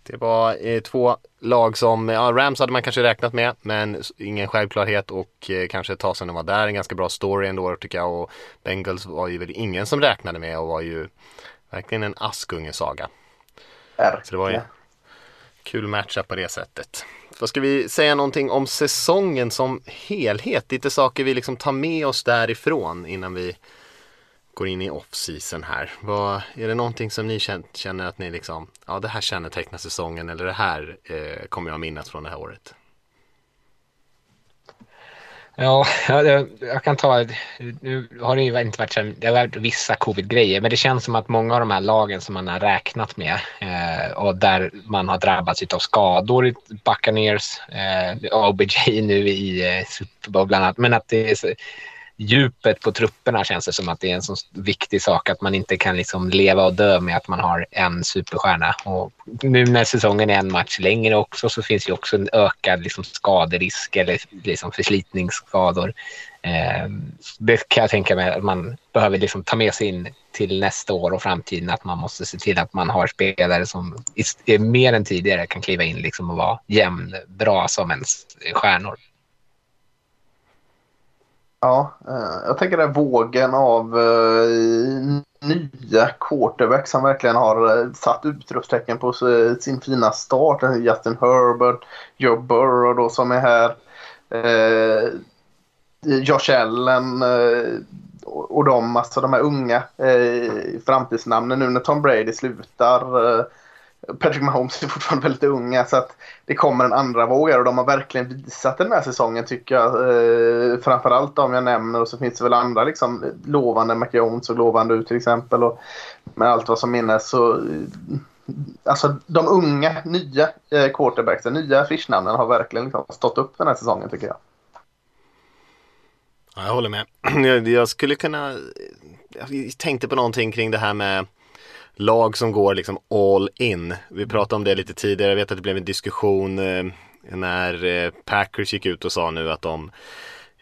det var eh, två lag som, ja, Rams hade man kanske räknat med men ingen självklarhet och eh, kanske de var där. En ganska bra story ändå tycker jag och Bengals var ju väl ingen som räknade med och var ju verkligen en Askungesaga. Så det var ju kul matchup på det sättet. Vad ska vi säga någonting om säsongen som helhet? Lite saker vi liksom tar med oss därifrån innan vi går in i off-season här. Vad, är det någonting som ni känner att ni liksom, ja det här kännetecknar säsongen eller det här eh, kommer jag minnas från det här året? Ja, jag, jag, kan ta, nu har det ju inte varit, det har varit vissa covid-grejer, men det känns som att många av de här lagen som man har räknat med eh, och där man har drabbats av skador, Buccaneers, eh, OBJ nu i eh, Super Bowl bland annat, men att det är djupet på trupperna känns det som att det är en så viktig sak att man inte kan liksom leva och dö med att man har en superstjärna. Och nu när säsongen är en match längre också så finns ju också en ökad liksom skaderisk eller liksom förslitningsskador. Eh, det kan jag tänka mig att man behöver liksom ta med sig in till nästa år och framtiden att man måste se till att man har spelare som mer än tidigare kan kliva in liksom och vara jämn, bra som ens stjärnor. Ja, eh, jag tänker den vågen av eh, nya quarterbacks som verkligen har eh, satt utropstecken på sin fina start. Justin Herbert, Joe Burrow då som är här. Josh Allen och de, alltså de här unga framtidsnamnen nu när Tom Brady slutar. Patrick Mahomes är fortfarande väldigt unga så att det kommer en andra våg och de har verkligen visat den här säsongen tycker jag. Eh, framförallt om jag nämner och så finns det väl andra liksom lovande, McJones och lovande ut till exempel och med allt vad som minnes så eh, Alltså de unga, nya eh, quarterbacksen, nya affischnamnen har verkligen liksom stått upp den här säsongen tycker jag. Ja, jag håller med. (clears throat) Jag, jag skulle kunna, eh, jag tänkte på någonting kring det här med lag som går liksom all in. Vi pratade om det lite tidigare, jag vet att det blev en diskussion eh, när eh, Packers gick ut och sa nu att de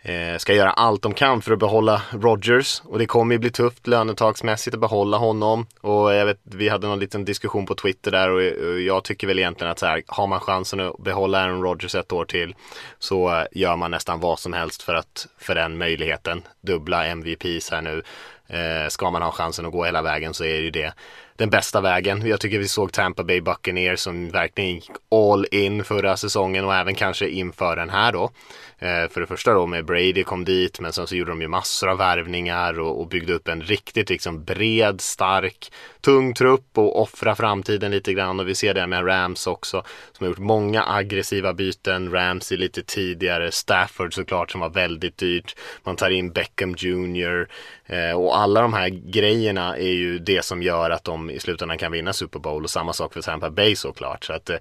eh, ska göra allt de kan för att behålla Rodgers. Och det kommer ju bli tufft lönetagsmässigt att behålla honom. Och jag vet, vi hade någon liten diskussion på Twitter där och jag tycker väl egentligen att så här, har man chansen att behålla Aaron Rodgers ett år till så eh, gör man nästan vad som helst för att för den möjligheten. Dubbla MVPs här nu. Eh, ska man ha chansen att gå hela vägen så är det ju det den bästa vägen. Jag tycker vi såg Tampa Bay Buccaneers som verkligen gick all in förra säsongen och även kanske inför den här då. Eh, för det första då med Brady kom dit men sen så gjorde de ju massor av värvningar och, och byggde upp en riktigt liksom bred, stark, tung trupp och offra framtiden lite grann och vi ser det med Rams också som har gjort många aggressiva byten. Ramsey lite tidigare, Stafford såklart som var väldigt dyrt. Man tar in Beckham Jr. Eh, och alla de här grejerna är ju det som gör att de i slutändan kan vinna Super Bowl och samma sak för Tampa Bay såklart. Så att eh,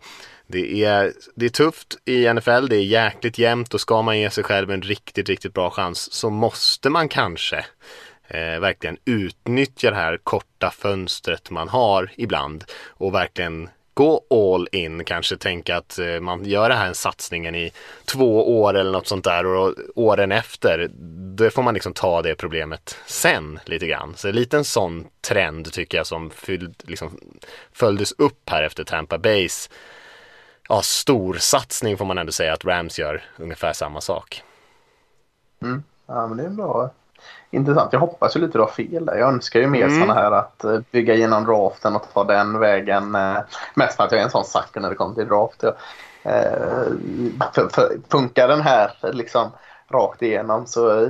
det är, det är tufft i NFL, det är jäkligt jämnt och ska man ge sig själv en riktigt, riktigt bra chans så måste man kanske eh, verkligen utnyttja det här korta fönstret man har ibland och verkligen gå all in, kanske tänka att eh, man gör den här satsningen i två år eller något sånt där och åren efter, då får man liksom ta det problemet sen lite grann. Så lite en sån trend tycker jag som fylld, liksom, följdes upp här efter Tampa Bays ja, stor satsning får man ändå säga att Rams gör ungefär samma sak. Mm. Ja, men det är bra. Intressant. Jag hoppas ju lite du har fel där. Jag önskar ju mer mm. sådana här att uh, bygga igenom draften och ta den vägen. Uh, mest för att jag är en sån sucker när det kommer till draft. För, för, funkar den här liksom rakt igenom så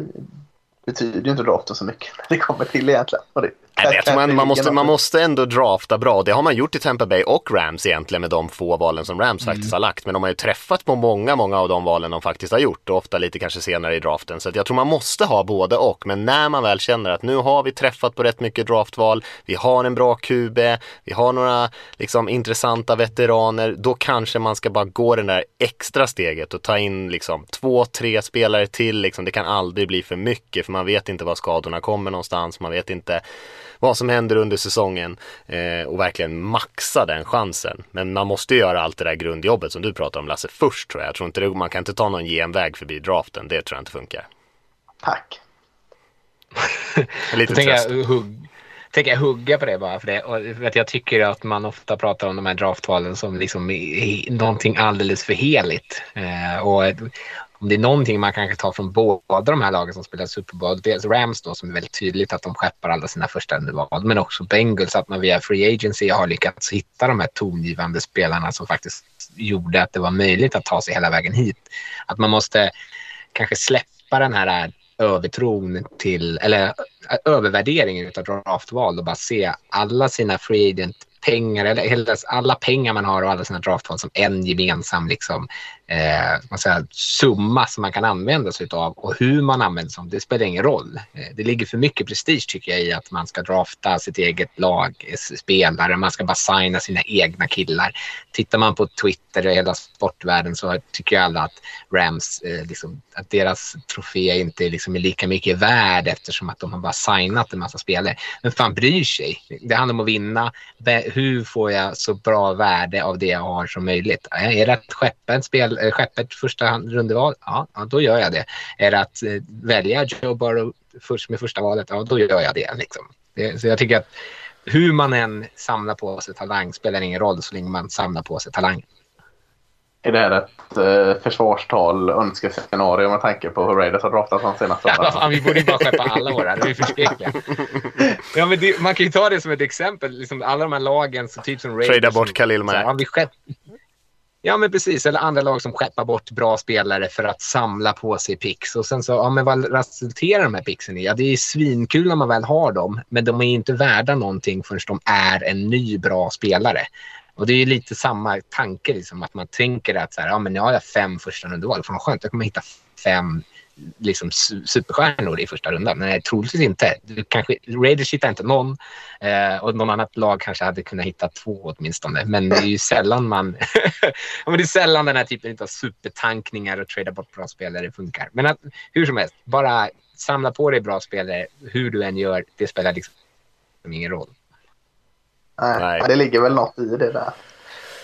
betyder ju inte draften så mycket när det kommer till egentligen. Och det, Nej, jag man, man, måste, man måste ändå drafta bra. Det har man gjort i Tampa Bay och Rams egentligen med de få valen som Rams mm. faktiskt har lagt. Men de har ju träffat på många, många av de valen de faktiskt har gjort och ofta lite kanske senare i draften. Så jag tror man måste ha både och. Men när man väl känner att nu har vi träffat på rätt mycket draftval, vi har en bra QB, vi har några liksom intressanta veteraner, då kanske man ska bara gå det där extra steget och ta in liksom två, tre spelare till. Liksom. Det kan aldrig bli för mycket för man vet inte var skadorna kommer någonstans, man vet inte vad som händer under säsongen eh, och verkligen maxa den chansen. Men man måste göra allt det där grundjobbet som du pratar om Lasse först tror jag. Jag tror inte det, man kan inte ta någon genväg förbi draften, det tror jag inte funkar. Tack. (laughs) Lite tröst. Jag, hugg, tänker jag hugga på det bara för det. Och vet, jag tycker att man ofta pratar om de här draftvalen som liksom någonting alldeles för heligt. Eh, och om det är någonting man kanske tar från båda de här lagen som spelar Super Bowl, dels Rams då som är väldigt tydligt att de skeppar alla sina första underval, men också Bengals att man via Free Agency har lyckats hitta de här tongivande spelarna som faktiskt gjorde att det var möjligt att ta sig hela vägen hit. Att man måste kanske släppa den här övertron till, eller äh, övervärderingen av draftval och bara se alla sina free agent pengar, eller alla pengar man har och alla sina draftval som en gemensam liksom, eh, man säga, summa som man kan använda sig av och hur man använder sig av det spelar ingen roll. Eh, det ligger för mycket prestige tycker jag i att man ska drafta sitt eget lag, spelare, man ska bara signa sina egna killar. Tittar man på Twitter och hela sportvärlden så tycker jag alla att Rams, eh, liksom, att deras trofé inte liksom är lika mycket värd eftersom att de har bara signat en massa spelare. Men fan bryr sig? Det handlar om att vinna. Hur får jag så bra värde av det jag har som möjligt? Är det att skeppa ett spel Eh, skeppet första rundeval, ja, ja, då gör jag det. Är det att eh, välja Joe Burrow först med första valet, ja, då gör jag det. Liksom. det. Så jag tycker att hur man än samlar på sig talang spelar ingen roll så länge man samlar på sig talang. Är det här ett eh, försvarstal, önskescenario med tanke på hur Raiders har draftat de senaste åren? Ja, fan, vi borde ju bara skeppa alla våra. Det är förskräckliga. (laughs) ja, men det, man kan ju ta det som ett exempel. Liksom alla de här lagen, så typ som Raiders. Trada bort Khalil Mack. Ja, Ja, men precis. Eller andra lag som skeppar bort bra spelare för att samla på sig pix. Och sen så, ja, men vad resulterar de här pixen i? Ja, det är svinkul när man väl har dem, men de är inte värda någonting förrän de är en ny bra spelare. Och det är lite samma tanke, liksom, att man tänker att så här, ja, men nu har jag fem första rundval. Fan skönt, jag kommer hitta fem liksom superstjärnor i första rundan. Nej, troligtvis inte. Du kanske, Raiders hittar inte någon eh, och någon annat lag kanske hade kunnat hitta två åtminstone. Men det är ju sällan man... (laughs) men det är sällan den här typen av supertankningar och trada bort bra spelare funkar. Men att, hur som helst, bara samla på dig bra spelare. Hur du än gör, det spelar liksom ingen roll. Nej, Nej. det ligger väl något i det där.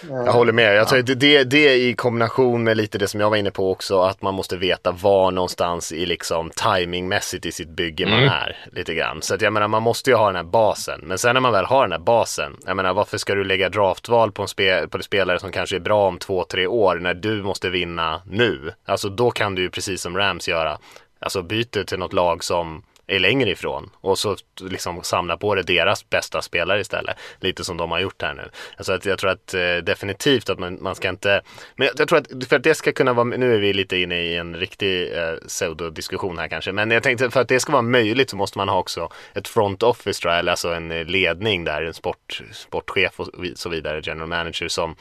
Jag håller med. Jag tror att det, det i kombination med lite det som jag var inne på också, att man måste veta var någonstans i liksom timingmässigt i sitt bygge Mm. man är lite grann. Så att jag menar, man måste ju ha den här basen. Men sen när man väl har den här basen, jag menar, varför ska du lägga draftval på en spe, på en spelare som kanske är bra om två, tre år när du måste vinna nu? Alltså då kan du ju precis som Rams göra, alltså byter till något lag som är längre ifrån och så liksom samla på det deras bästa spelare istället. Lite som de har gjort här nu. Alltså att jag tror att eh, definitivt att man, man ska inte, men jag, jag tror att för att det ska kunna vara, nu är vi lite inne i en riktig eh, pseudodiskussion här kanske, men jag tänkte för att det ska vara möjligt så måste man ha också ett front office tror jag, eller alltså en eh, ledning där, en sport, sportchef och så vidare, general manager som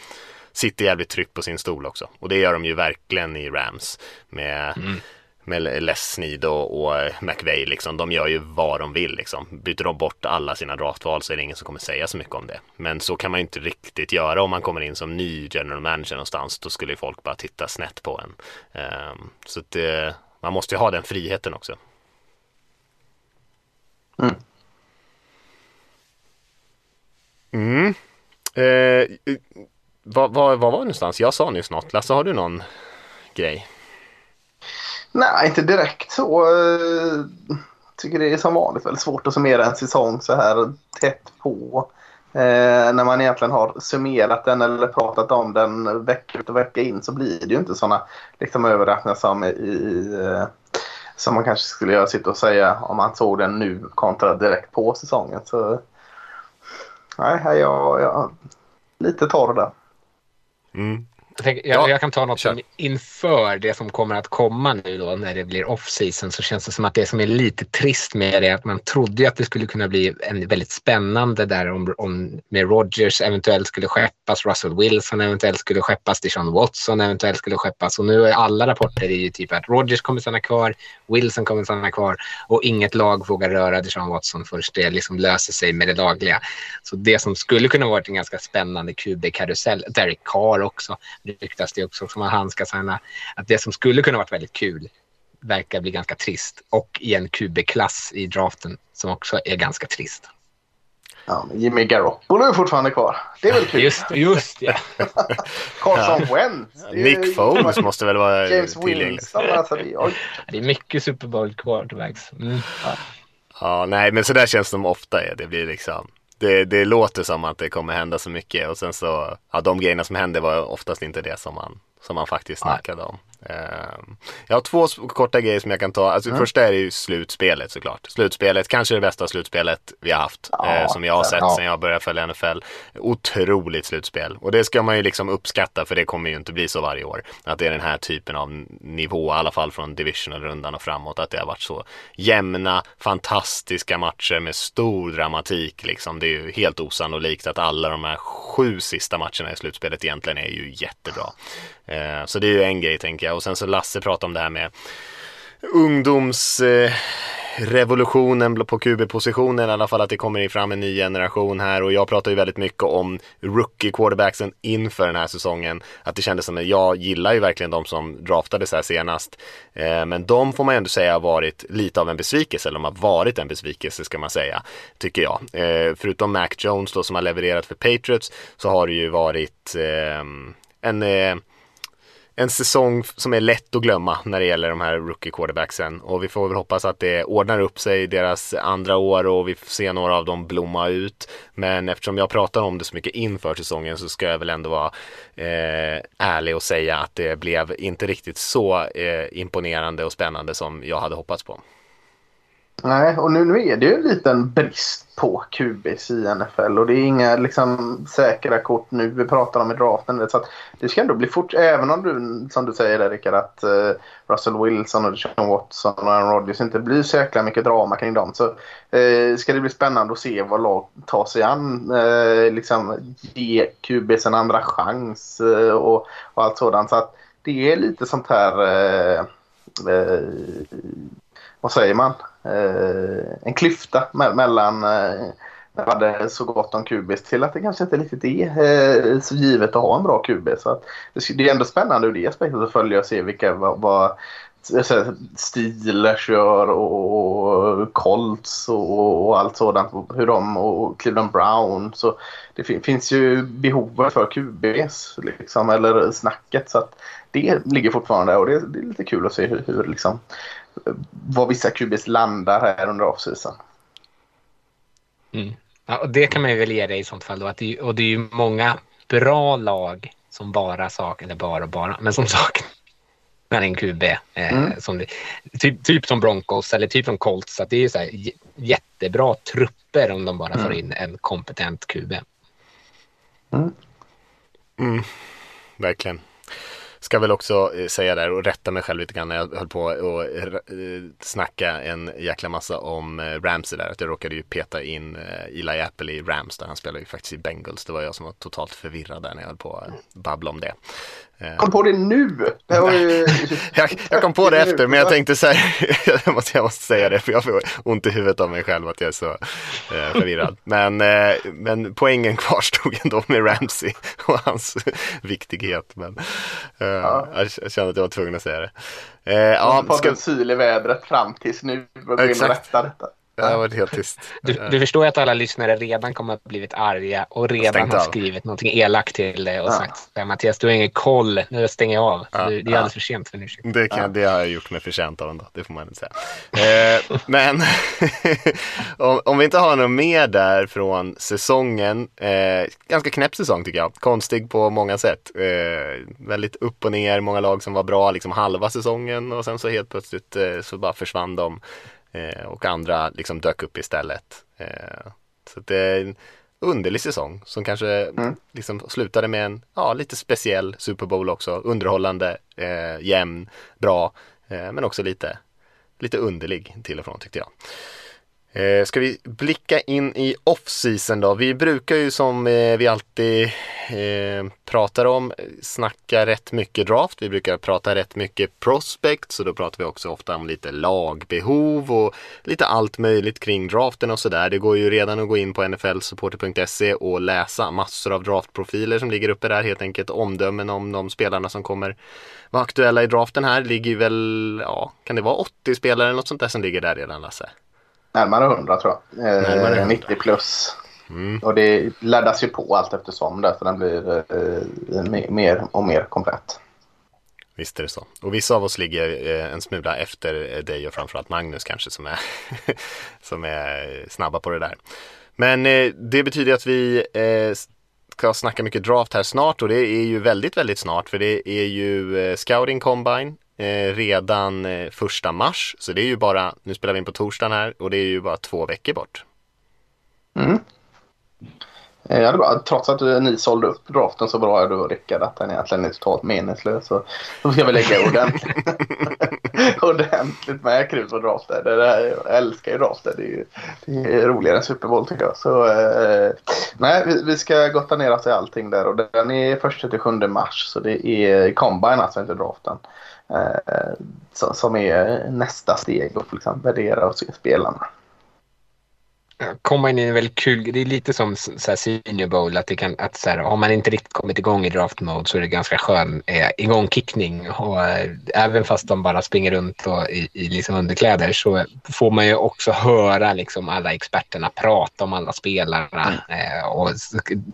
sitter jävligt tryggt på sin stol också. Och det gör de ju verkligen i Rams med mm med Lesnid och, och eh, McVeigh liksom. De gör ju vad de vill liksom. Byter de bort alla sina draftval så är det ingen som kommer säga så mycket om det. Men så kan man ju inte riktigt göra om man kommer in som ny general manager någonstans. Då skulle ju folk bara titta snett på en. Ehm, så att det, man måste ju ha den friheten också. Mm. mm. Eh, vad, vad, vad var det någonstans? Jag sa nyss något. Lasse, har du någon grej? Nej, inte direkt så. Jag tycker det är som vanligt väldigt svårt att summera en säsong så här tätt på. Eh, när man egentligen har summerat den eller pratat om den vecka ut och vecka in så blir det ju inte sådana liksom, överraskningar som, i, i, eh, som man kanske skulle göra sitta och säga om man såg den nu kontra direkt på säsongen. Så, nej, jag, jag lite torr där. Mm. Jag, tänker, jag, Ja, jag kan ta något som inför det som kommer att komma nu då när det blir off-season så känns det som att det som är lite trist med det är att man trodde att det skulle kunna bli en väldigt spännande där om, om med Rodgers eventuellt skulle skeppas, Russell Wilson eventuellt skulle skeppas, Deshaun Watson eventuellt skulle skeppas. Och nu är alla rapporter är ju typ att Rodgers kommer stanna kvar, Wilson kommer stanna kvar och inget lag vågar röra Deshaun Watson först det liksom löser sig med det dagliga. Så det som skulle kunna varit en ganska spännande QB-karusell, Derek Carr också, ryktas det också som att han ska signa, att det som skulle kunna varit väldigt kul verkar bli ganska trist och i en QB-klass i draften som också är ganska trist. Ja, men Jimmy Garoppolo är fortfarande kvar. Det är väl kul. Just, just ja. (laughs) Carson Wentz. är ju- Nick Foles måste väl vara James tillgänglig. Winston. Alltså, det, oj. Det är mycket Super Bowl quarterbacks. Mm. Ja, nej, men så där känns det som ofta är. Det blir liksom, det, det låter som att det kommer hända så mycket och sen så, ja, de grejerna som hände var oftast inte det som man, som man faktiskt snackade om. Ehm, jag har två korta grejer som jag kan ta. Alltså, Första är ju slutspelet såklart. Slutspelet, kanske det bästa slutspelet vi har haft. Ja, eh, som jag har sett ja. sen jag började följa NFL. Otroligt slutspel. Och det ska man ju liksom uppskatta för det kommer ju inte bli så varje år. Att det är den här typen av nivå, i alla fall från divisional-rundan och framåt. Att det har varit så jämna, fantastiska matcher med stor dramatik. Liksom. Det är ju helt osannolikt att alla de här sju sista matcherna i slutspelet egentligen är ju jättebra. Eh, så det är ju en grej tänker jag. Och sen så Lasse pratade om det här med ungdomsrevolutionen Eh, på QB-positionen, i alla fall att det kommer fram en ny generation här och jag pratar ju väldigt mycket om rookie quarterbacksen inför den här säsongen. Att det kändes som att jag gillar ju verkligen de som draftades här senast. Eh, men de får man ju ändå säga har varit lite av en besvikelse, eller de har varit en besvikelse ska man säga, tycker jag. Eh, förutom Mac Jones då som har levererat för Patriots så har det ju varit eh, en eh, en säsong som är lätt att glömma när det gäller de här rookie quarterbacksen och vi får väl hoppas att det ordnar upp sig i deras andra år och vi får se några av dem blomma ut. Men eftersom jag pratar om det så mycket inför säsongen så ska jag väl ändå vara eh, ärlig och säga att det blev inte riktigt så eh, imponerande och spännande som jag hade hoppats på. Nej, och nu, nu är det ju en liten brist på QBs i NFL och det är inga liksom, säkra kort nu vi pratar om i draften. Så att det ska ändå bli fort, även om du som du säger där Rickard att uh, Russell Wilson och Sean Watson och Aaron Rodgers inte blir så jäkla mycket drama kring dem så uh, ska det bli spännande att se vad lag tar sig an. Uh, liksom ge QBs en andra chans och, och allt sådant. Så att det är lite sånt här vad säger man, Eh, en klyfta me- mellan eh, när vi hade så gott om QBs till att det kanske inte riktigt är eh, så givet att ha en bra QB. Så att det, är ändå spännande ur det aspektet att följa och se vilka vad, vad Steelers gör och Colts och, och allt sådant. Hur de och Cleveland Brown. Så det finns ju behovet för QBs liksom, eller snacket. Så att det ligger fortfarande och det, det är lite kul att se hur, hur liksom, var vissa QBs landar här under offseason. Mm. Ja, och det kan man ju väl ge dig i sånt fall då. Att det, och det är ju många bra lag som bara saknar, eller bara bara, men som (laughs) saknar en QB. Eh, mm. som typ, typ som Broncos eller typ som Colts. Så att det är ju så här, jättebra trupper om de bara mm. får in en kompetent QB. Mm. Mm. Verkligen ska väl också eh, säga där och rätta mig själv lite grann när jag höll på och eh, snacka en jäkla massa om eh, Ramsey där. Att jag råkade ju peta in Eli Apple i Rams där han spelar ju faktiskt i Bengals. Det var jag som var totalt förvirrad där när jag höll på att babbla om det. Eh. Kom på det nu! Det ju... (laughs) jag, jag, kom på det efter, men jag tänkte så här, (laughs) jag, måste, jag måste säga det, för jag får ont i huvudet av mig själv att jag är så eh, förvirrad. Men, eh, men poängen kvarstod (laughs) ändå med Ramsey och hans viktighet. Men eh, ja. jag, kände att jag var tvungen att säga det. Eh, ja, ska... syl i vädret fram tills nu. Exakt. Rätta detta. Det har varit helt tyst. Du, du, förstår ju att alla lyssnare redan kommer att blivit arga och redan har skrivit någonting elakt till dig och ja. sagt Mattias, du har ingen koll, nu stänger jag av. Ja, det är alldeles för sent för en ursäkt. Det, kan, det har jag gjort mig förtjänt av ändå, det får man inte säga. eh, men (laughs) om, om, vi inte har något mer där från säsongen, eh, ganska knäpp säsong tycker jag, konstig på många sätt. Eh, väldigt upp och ner, många lag som var bra liksom halva säsongen och sen så helt plötsligt eh, så bara försvann de. Eh, och andra liksom dök upp istället. Eh, så det är en underlig säsong som kanske mm. liksom slutade med en ja, lite speciell Super Bowl också. Underhållande, eh, jämn, bra, eh, men också lite, lite underlig till och från tyckte jag. Eh, ska vi blicka in i off-season då? Vi brukar ju som eh, vi alltid eh, pratar om snacka rätt mycket draft. Vi brukar prata rätt mycket prospect så då pratar vi också ofta om lite lagbehov och lite allt möjligt kring draften och sådär. Det går ju redan att gå in på nflsupporter.se och läsa massor av draftprofiler som ligger uppe där. Helt enkelt omdömen om de spelarna som kommer vara aktuella i draften här. Ligger väl, ja, kan det vara 80 spelare eller något sånt där som ligger där redan Lasse? Närmare 100 tror jag. Eh, Närmare 100. 90 plus. Mm. Och det laddas ju på allt eftersom där så den blir eh, mer och mer komplett. Visst är det så. Och vissa av oss ligger eh, en smula efter dig och framförallt Magnus kanske som är, (laughs) som är snabba på det där. Men eh, det betyder att vi eh, ska snacka mycket draft här snart och det är ju väldigt, väldigt snart för det är ju eh, Scouting Combine eh, redan eh, första mars. Så det är ju bara, nu spelar vi in på torsdagen här och det är ju bara två veckor bort. Mm. Eh, ja, det var, trots att ni sålde upp draften så bra du och Rickard att den egentligen är totalt meningslös. Så då ska vi lägga (laughs) ordentligt, ordentligt med krut på draften. Det där, jag älskar ju draften. Det är, ju, det är roligare än Super Bowl tycker jag. Så, eh, nej, vi, vi, ska gotta ner oss i allting där och den är 1 till 7 mars. Så det är combine alltså, inte draften. Eh, som är nästa steg och liksom värdera och se spelarna. Komma in i en väldigt kul, det är lite som så här senior bowl att, det kan, att så här, har man inte riktigt kommit igång i draft mode så är det ganska skön eh, igångkickning. Och eh, även fast de bara springer runt och, i, i liksom underkläder så får man ju också höra liksom alla experterna prata om alla spelarna. Mm. eh, och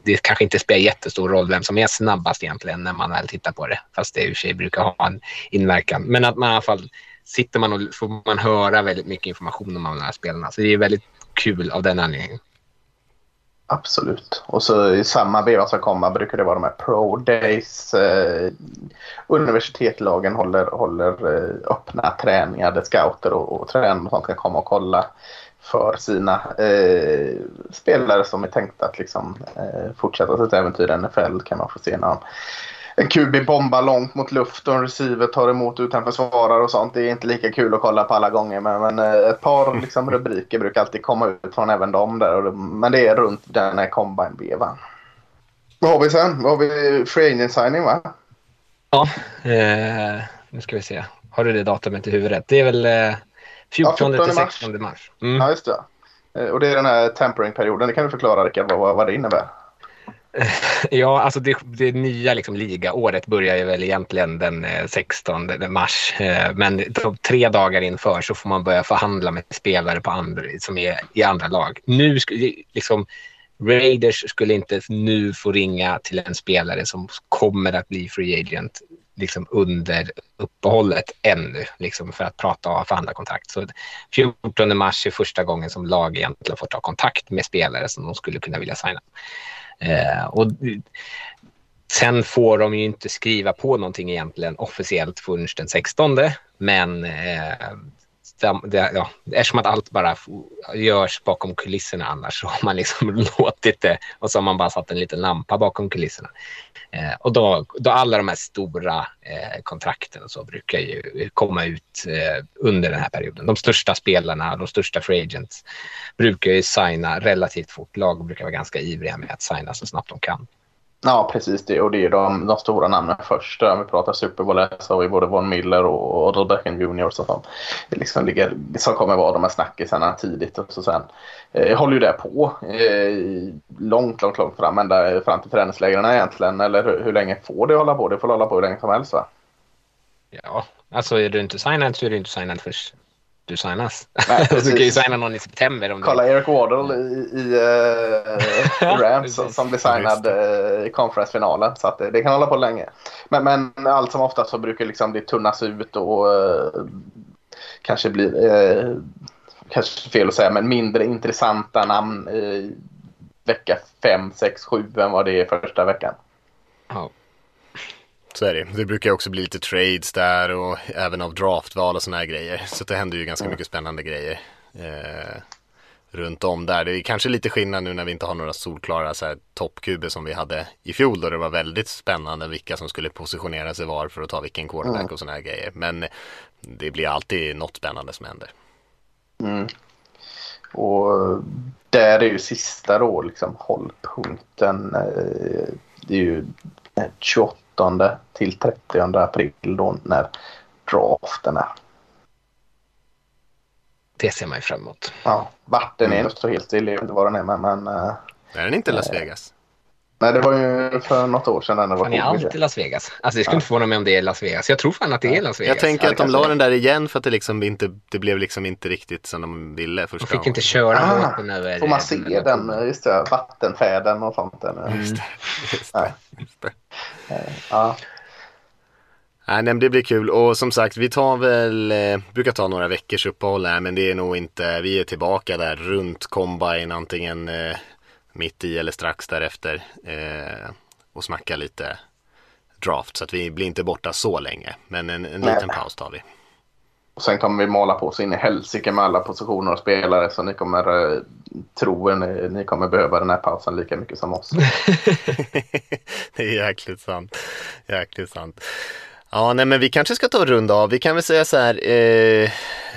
det kanske inte spelar jättestor roll vem som är snabbast egentligen när man väl tittar på det. Fast det i och för sig brukar ha en inverkan. Men att man i alla fall sitter man och får man höra väldigt mycket information om de här spelarna. Så det är väldigt kul av den anledningen. Absolut. Och så i samma veva som kommer brukar det vara de här Pro Days. Eh, universitetslagen håller, håller eh, öppna träningar där scouter och, och tränare och sånt kan komma och kolla för sina eh, spelare som är tänkta att liksom, eh, fortsätta sitt äventyr i NFL. kan man få se när de en QB bombar långt mot luft och en receiver tar emot utanför svarare och sånt. Det är inte lika kul att kolla på alla gånger. Men, men eh, ett par liksom, rubriker brukar alltid komma ut från även dem där. Men det är runt den här combine-vevan. Vad har vi sen? Vad har vi? Free agent signing va? Ja, eh, nu ska vi se. Har du det datumet i huvudet? Det är väl eh, 14, ja, till 16 mars. Mm. Ja, just det. Eh, och det är den här tempering-perioden. Det kan du förklara Rickard vad, vad det innebär. (laughs) Ja, alltså det, det nya liksom, ligaåret börjar ju väl egentligen den 16 mars. Men tre dagar inför så får man börja förhandla med spelare på andra, som är i andra lag. Nu liksom, Raiders skulle inte nu få ringa till en spelare som kommer att bli free agent liksom under uppehållet ännu liksom för att prata och förhandla kontrakt. Så 14 mars är första gången som lag egentligen får ta kontakt med spelare som de skulle kunna vilja signa. Eh, och sen får de ju inte skriva på någonting egentligen officiellt förrän den 16. Men eh, det, ja, eftersom att allt bara görs bakom kulisserna annars så har man liksom (laughs) låtit det och så har man bara satt en liten lampa bakom kulisserna. Eh, och då, då alla de här stora eh, kontrakten och så brukar ju komma ut eh, under den här perioden. De största spelarna, de största free agents brukar ju signa relativt fort. Lag brukar vara ganska ivriga med att signa så snabbt de kan. Ja, precis det. Och det är de, de stora namnen först. Om vi pratar Super Bowl så har vi både Von Miller och Odell Beckham Jr. som, liksom ligger, som kommer vara de här snackisarna tidigt. Och så sen eh, håller ju det på eh, långt, långt, långt fram. Ända fram till träningslägren egentligen. Eller hur, hur, länge får det hålla på? Det får hålla på hur länge som helst va? Ja, alltså är du inte signad så är du inte signad först du signas. Nej, (laughs) du kan ju signa någon i september. Om Kolla du... Eric Wardle i, i (laughs) uh, Rams som blir signad uh, i conference-finalen. Så att det, det, kan hålla på länge. Men, men allt som oftast så brukar liksom det tunnas ut och uh, kanske blir, uh, kanske fel att säga, men mindre intressanta namn i vecka 5, 6, 7 än vad det är första veckan. Ja. Så är det. Det brukar också bli lite trades där och även av draftval och sådana här grejer. Så det händer ju ganska mycket spännande grejer eh, runt om där. Det är kanske lite skillnad nu när vi inte har några solklara toppkuber som vi hade i fjol då det var väldigt spännande vilka som skulle positionera sig var för att ta vilken quarterback mm. och sådana här grejer. Men det blir alltid något spännande som händer. Mm. Och där är ju sista då liksom hållpunkten. Eh, det är ju 28 till 30 april då när draften är. Det ser man ju fram emot. Ja, vart den är mm. står helt still. Jag vet inte var den är men... men är den inte Las Vegas? Nej, det var ju för något år sedan. Den var fan är allt i Las Vegas? Alltså det skulle ja. inte förvåna mig om det är Las Vegas. Jag tror fan att det är Las Vegas. Jag tänker att de la den där igen för att det liksom inte, det blev liksom inte riktigt som de ville första De fick gången. inte köra ah, båten över. Får man se den, den, just det, vattenfäden och sånt. Mm. Just det. Just det. Just det. Ja. Nej, men det blir kul och som sagt vi tar väl, eh, brukar ta några veckors uppehåll här men det är nog inte, vi är tillbaka där runt combine antingen eh, mitt i eller strax därefter eh, och smacka lite draft så att vi blir inte borta så länge men en, en liten paus tar vi. Och sen kommer vi måla på oss in i helsike med alla positioner och spelare så ni kommer eh, tro ni, ni kommer behöva den här pausen lika mycket som oss. (laughs) det är jäkligt sant. Jäkligt sant. Ja, nej men vi kanske ska ta och runda av. Vi kan väl säga så här, eh,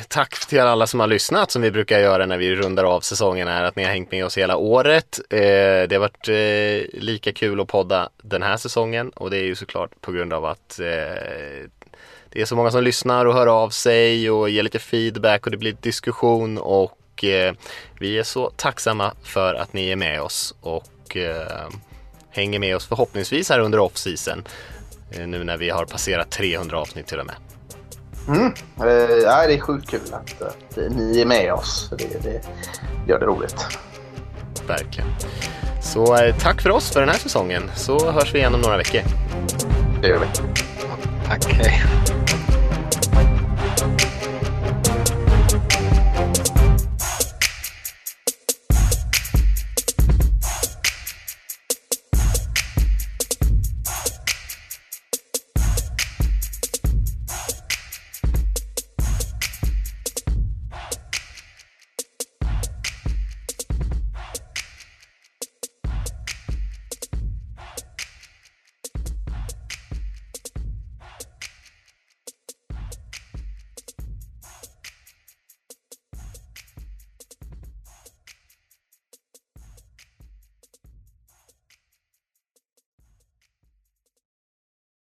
tack till alla som har lyssnat som vi brukar göra när vi rundar av säsongen här, att ni har hängt med oss hela året. Eh, det har varit eh, lika kul att podda den här säsongen och det är ju såklart på grund av att eh, det är så många som lyssnar och hör av sig och ger lite feedback och det blir diskussion och eh, vi är så tacksamma för att ni är med oss och eh, hänger med oss förhoppningsvis här under off-season. Eh, nu när vi har passerat 300 avsnitt till och med. Mm. Eh, ja, det är sjukt kul att, att ni är med oss. Det, det gör det roligt. Verkligen. Så eh, tack för oss för den här säsongen så hörs vi igen om några veckor. Det gör vi. Tack, hej.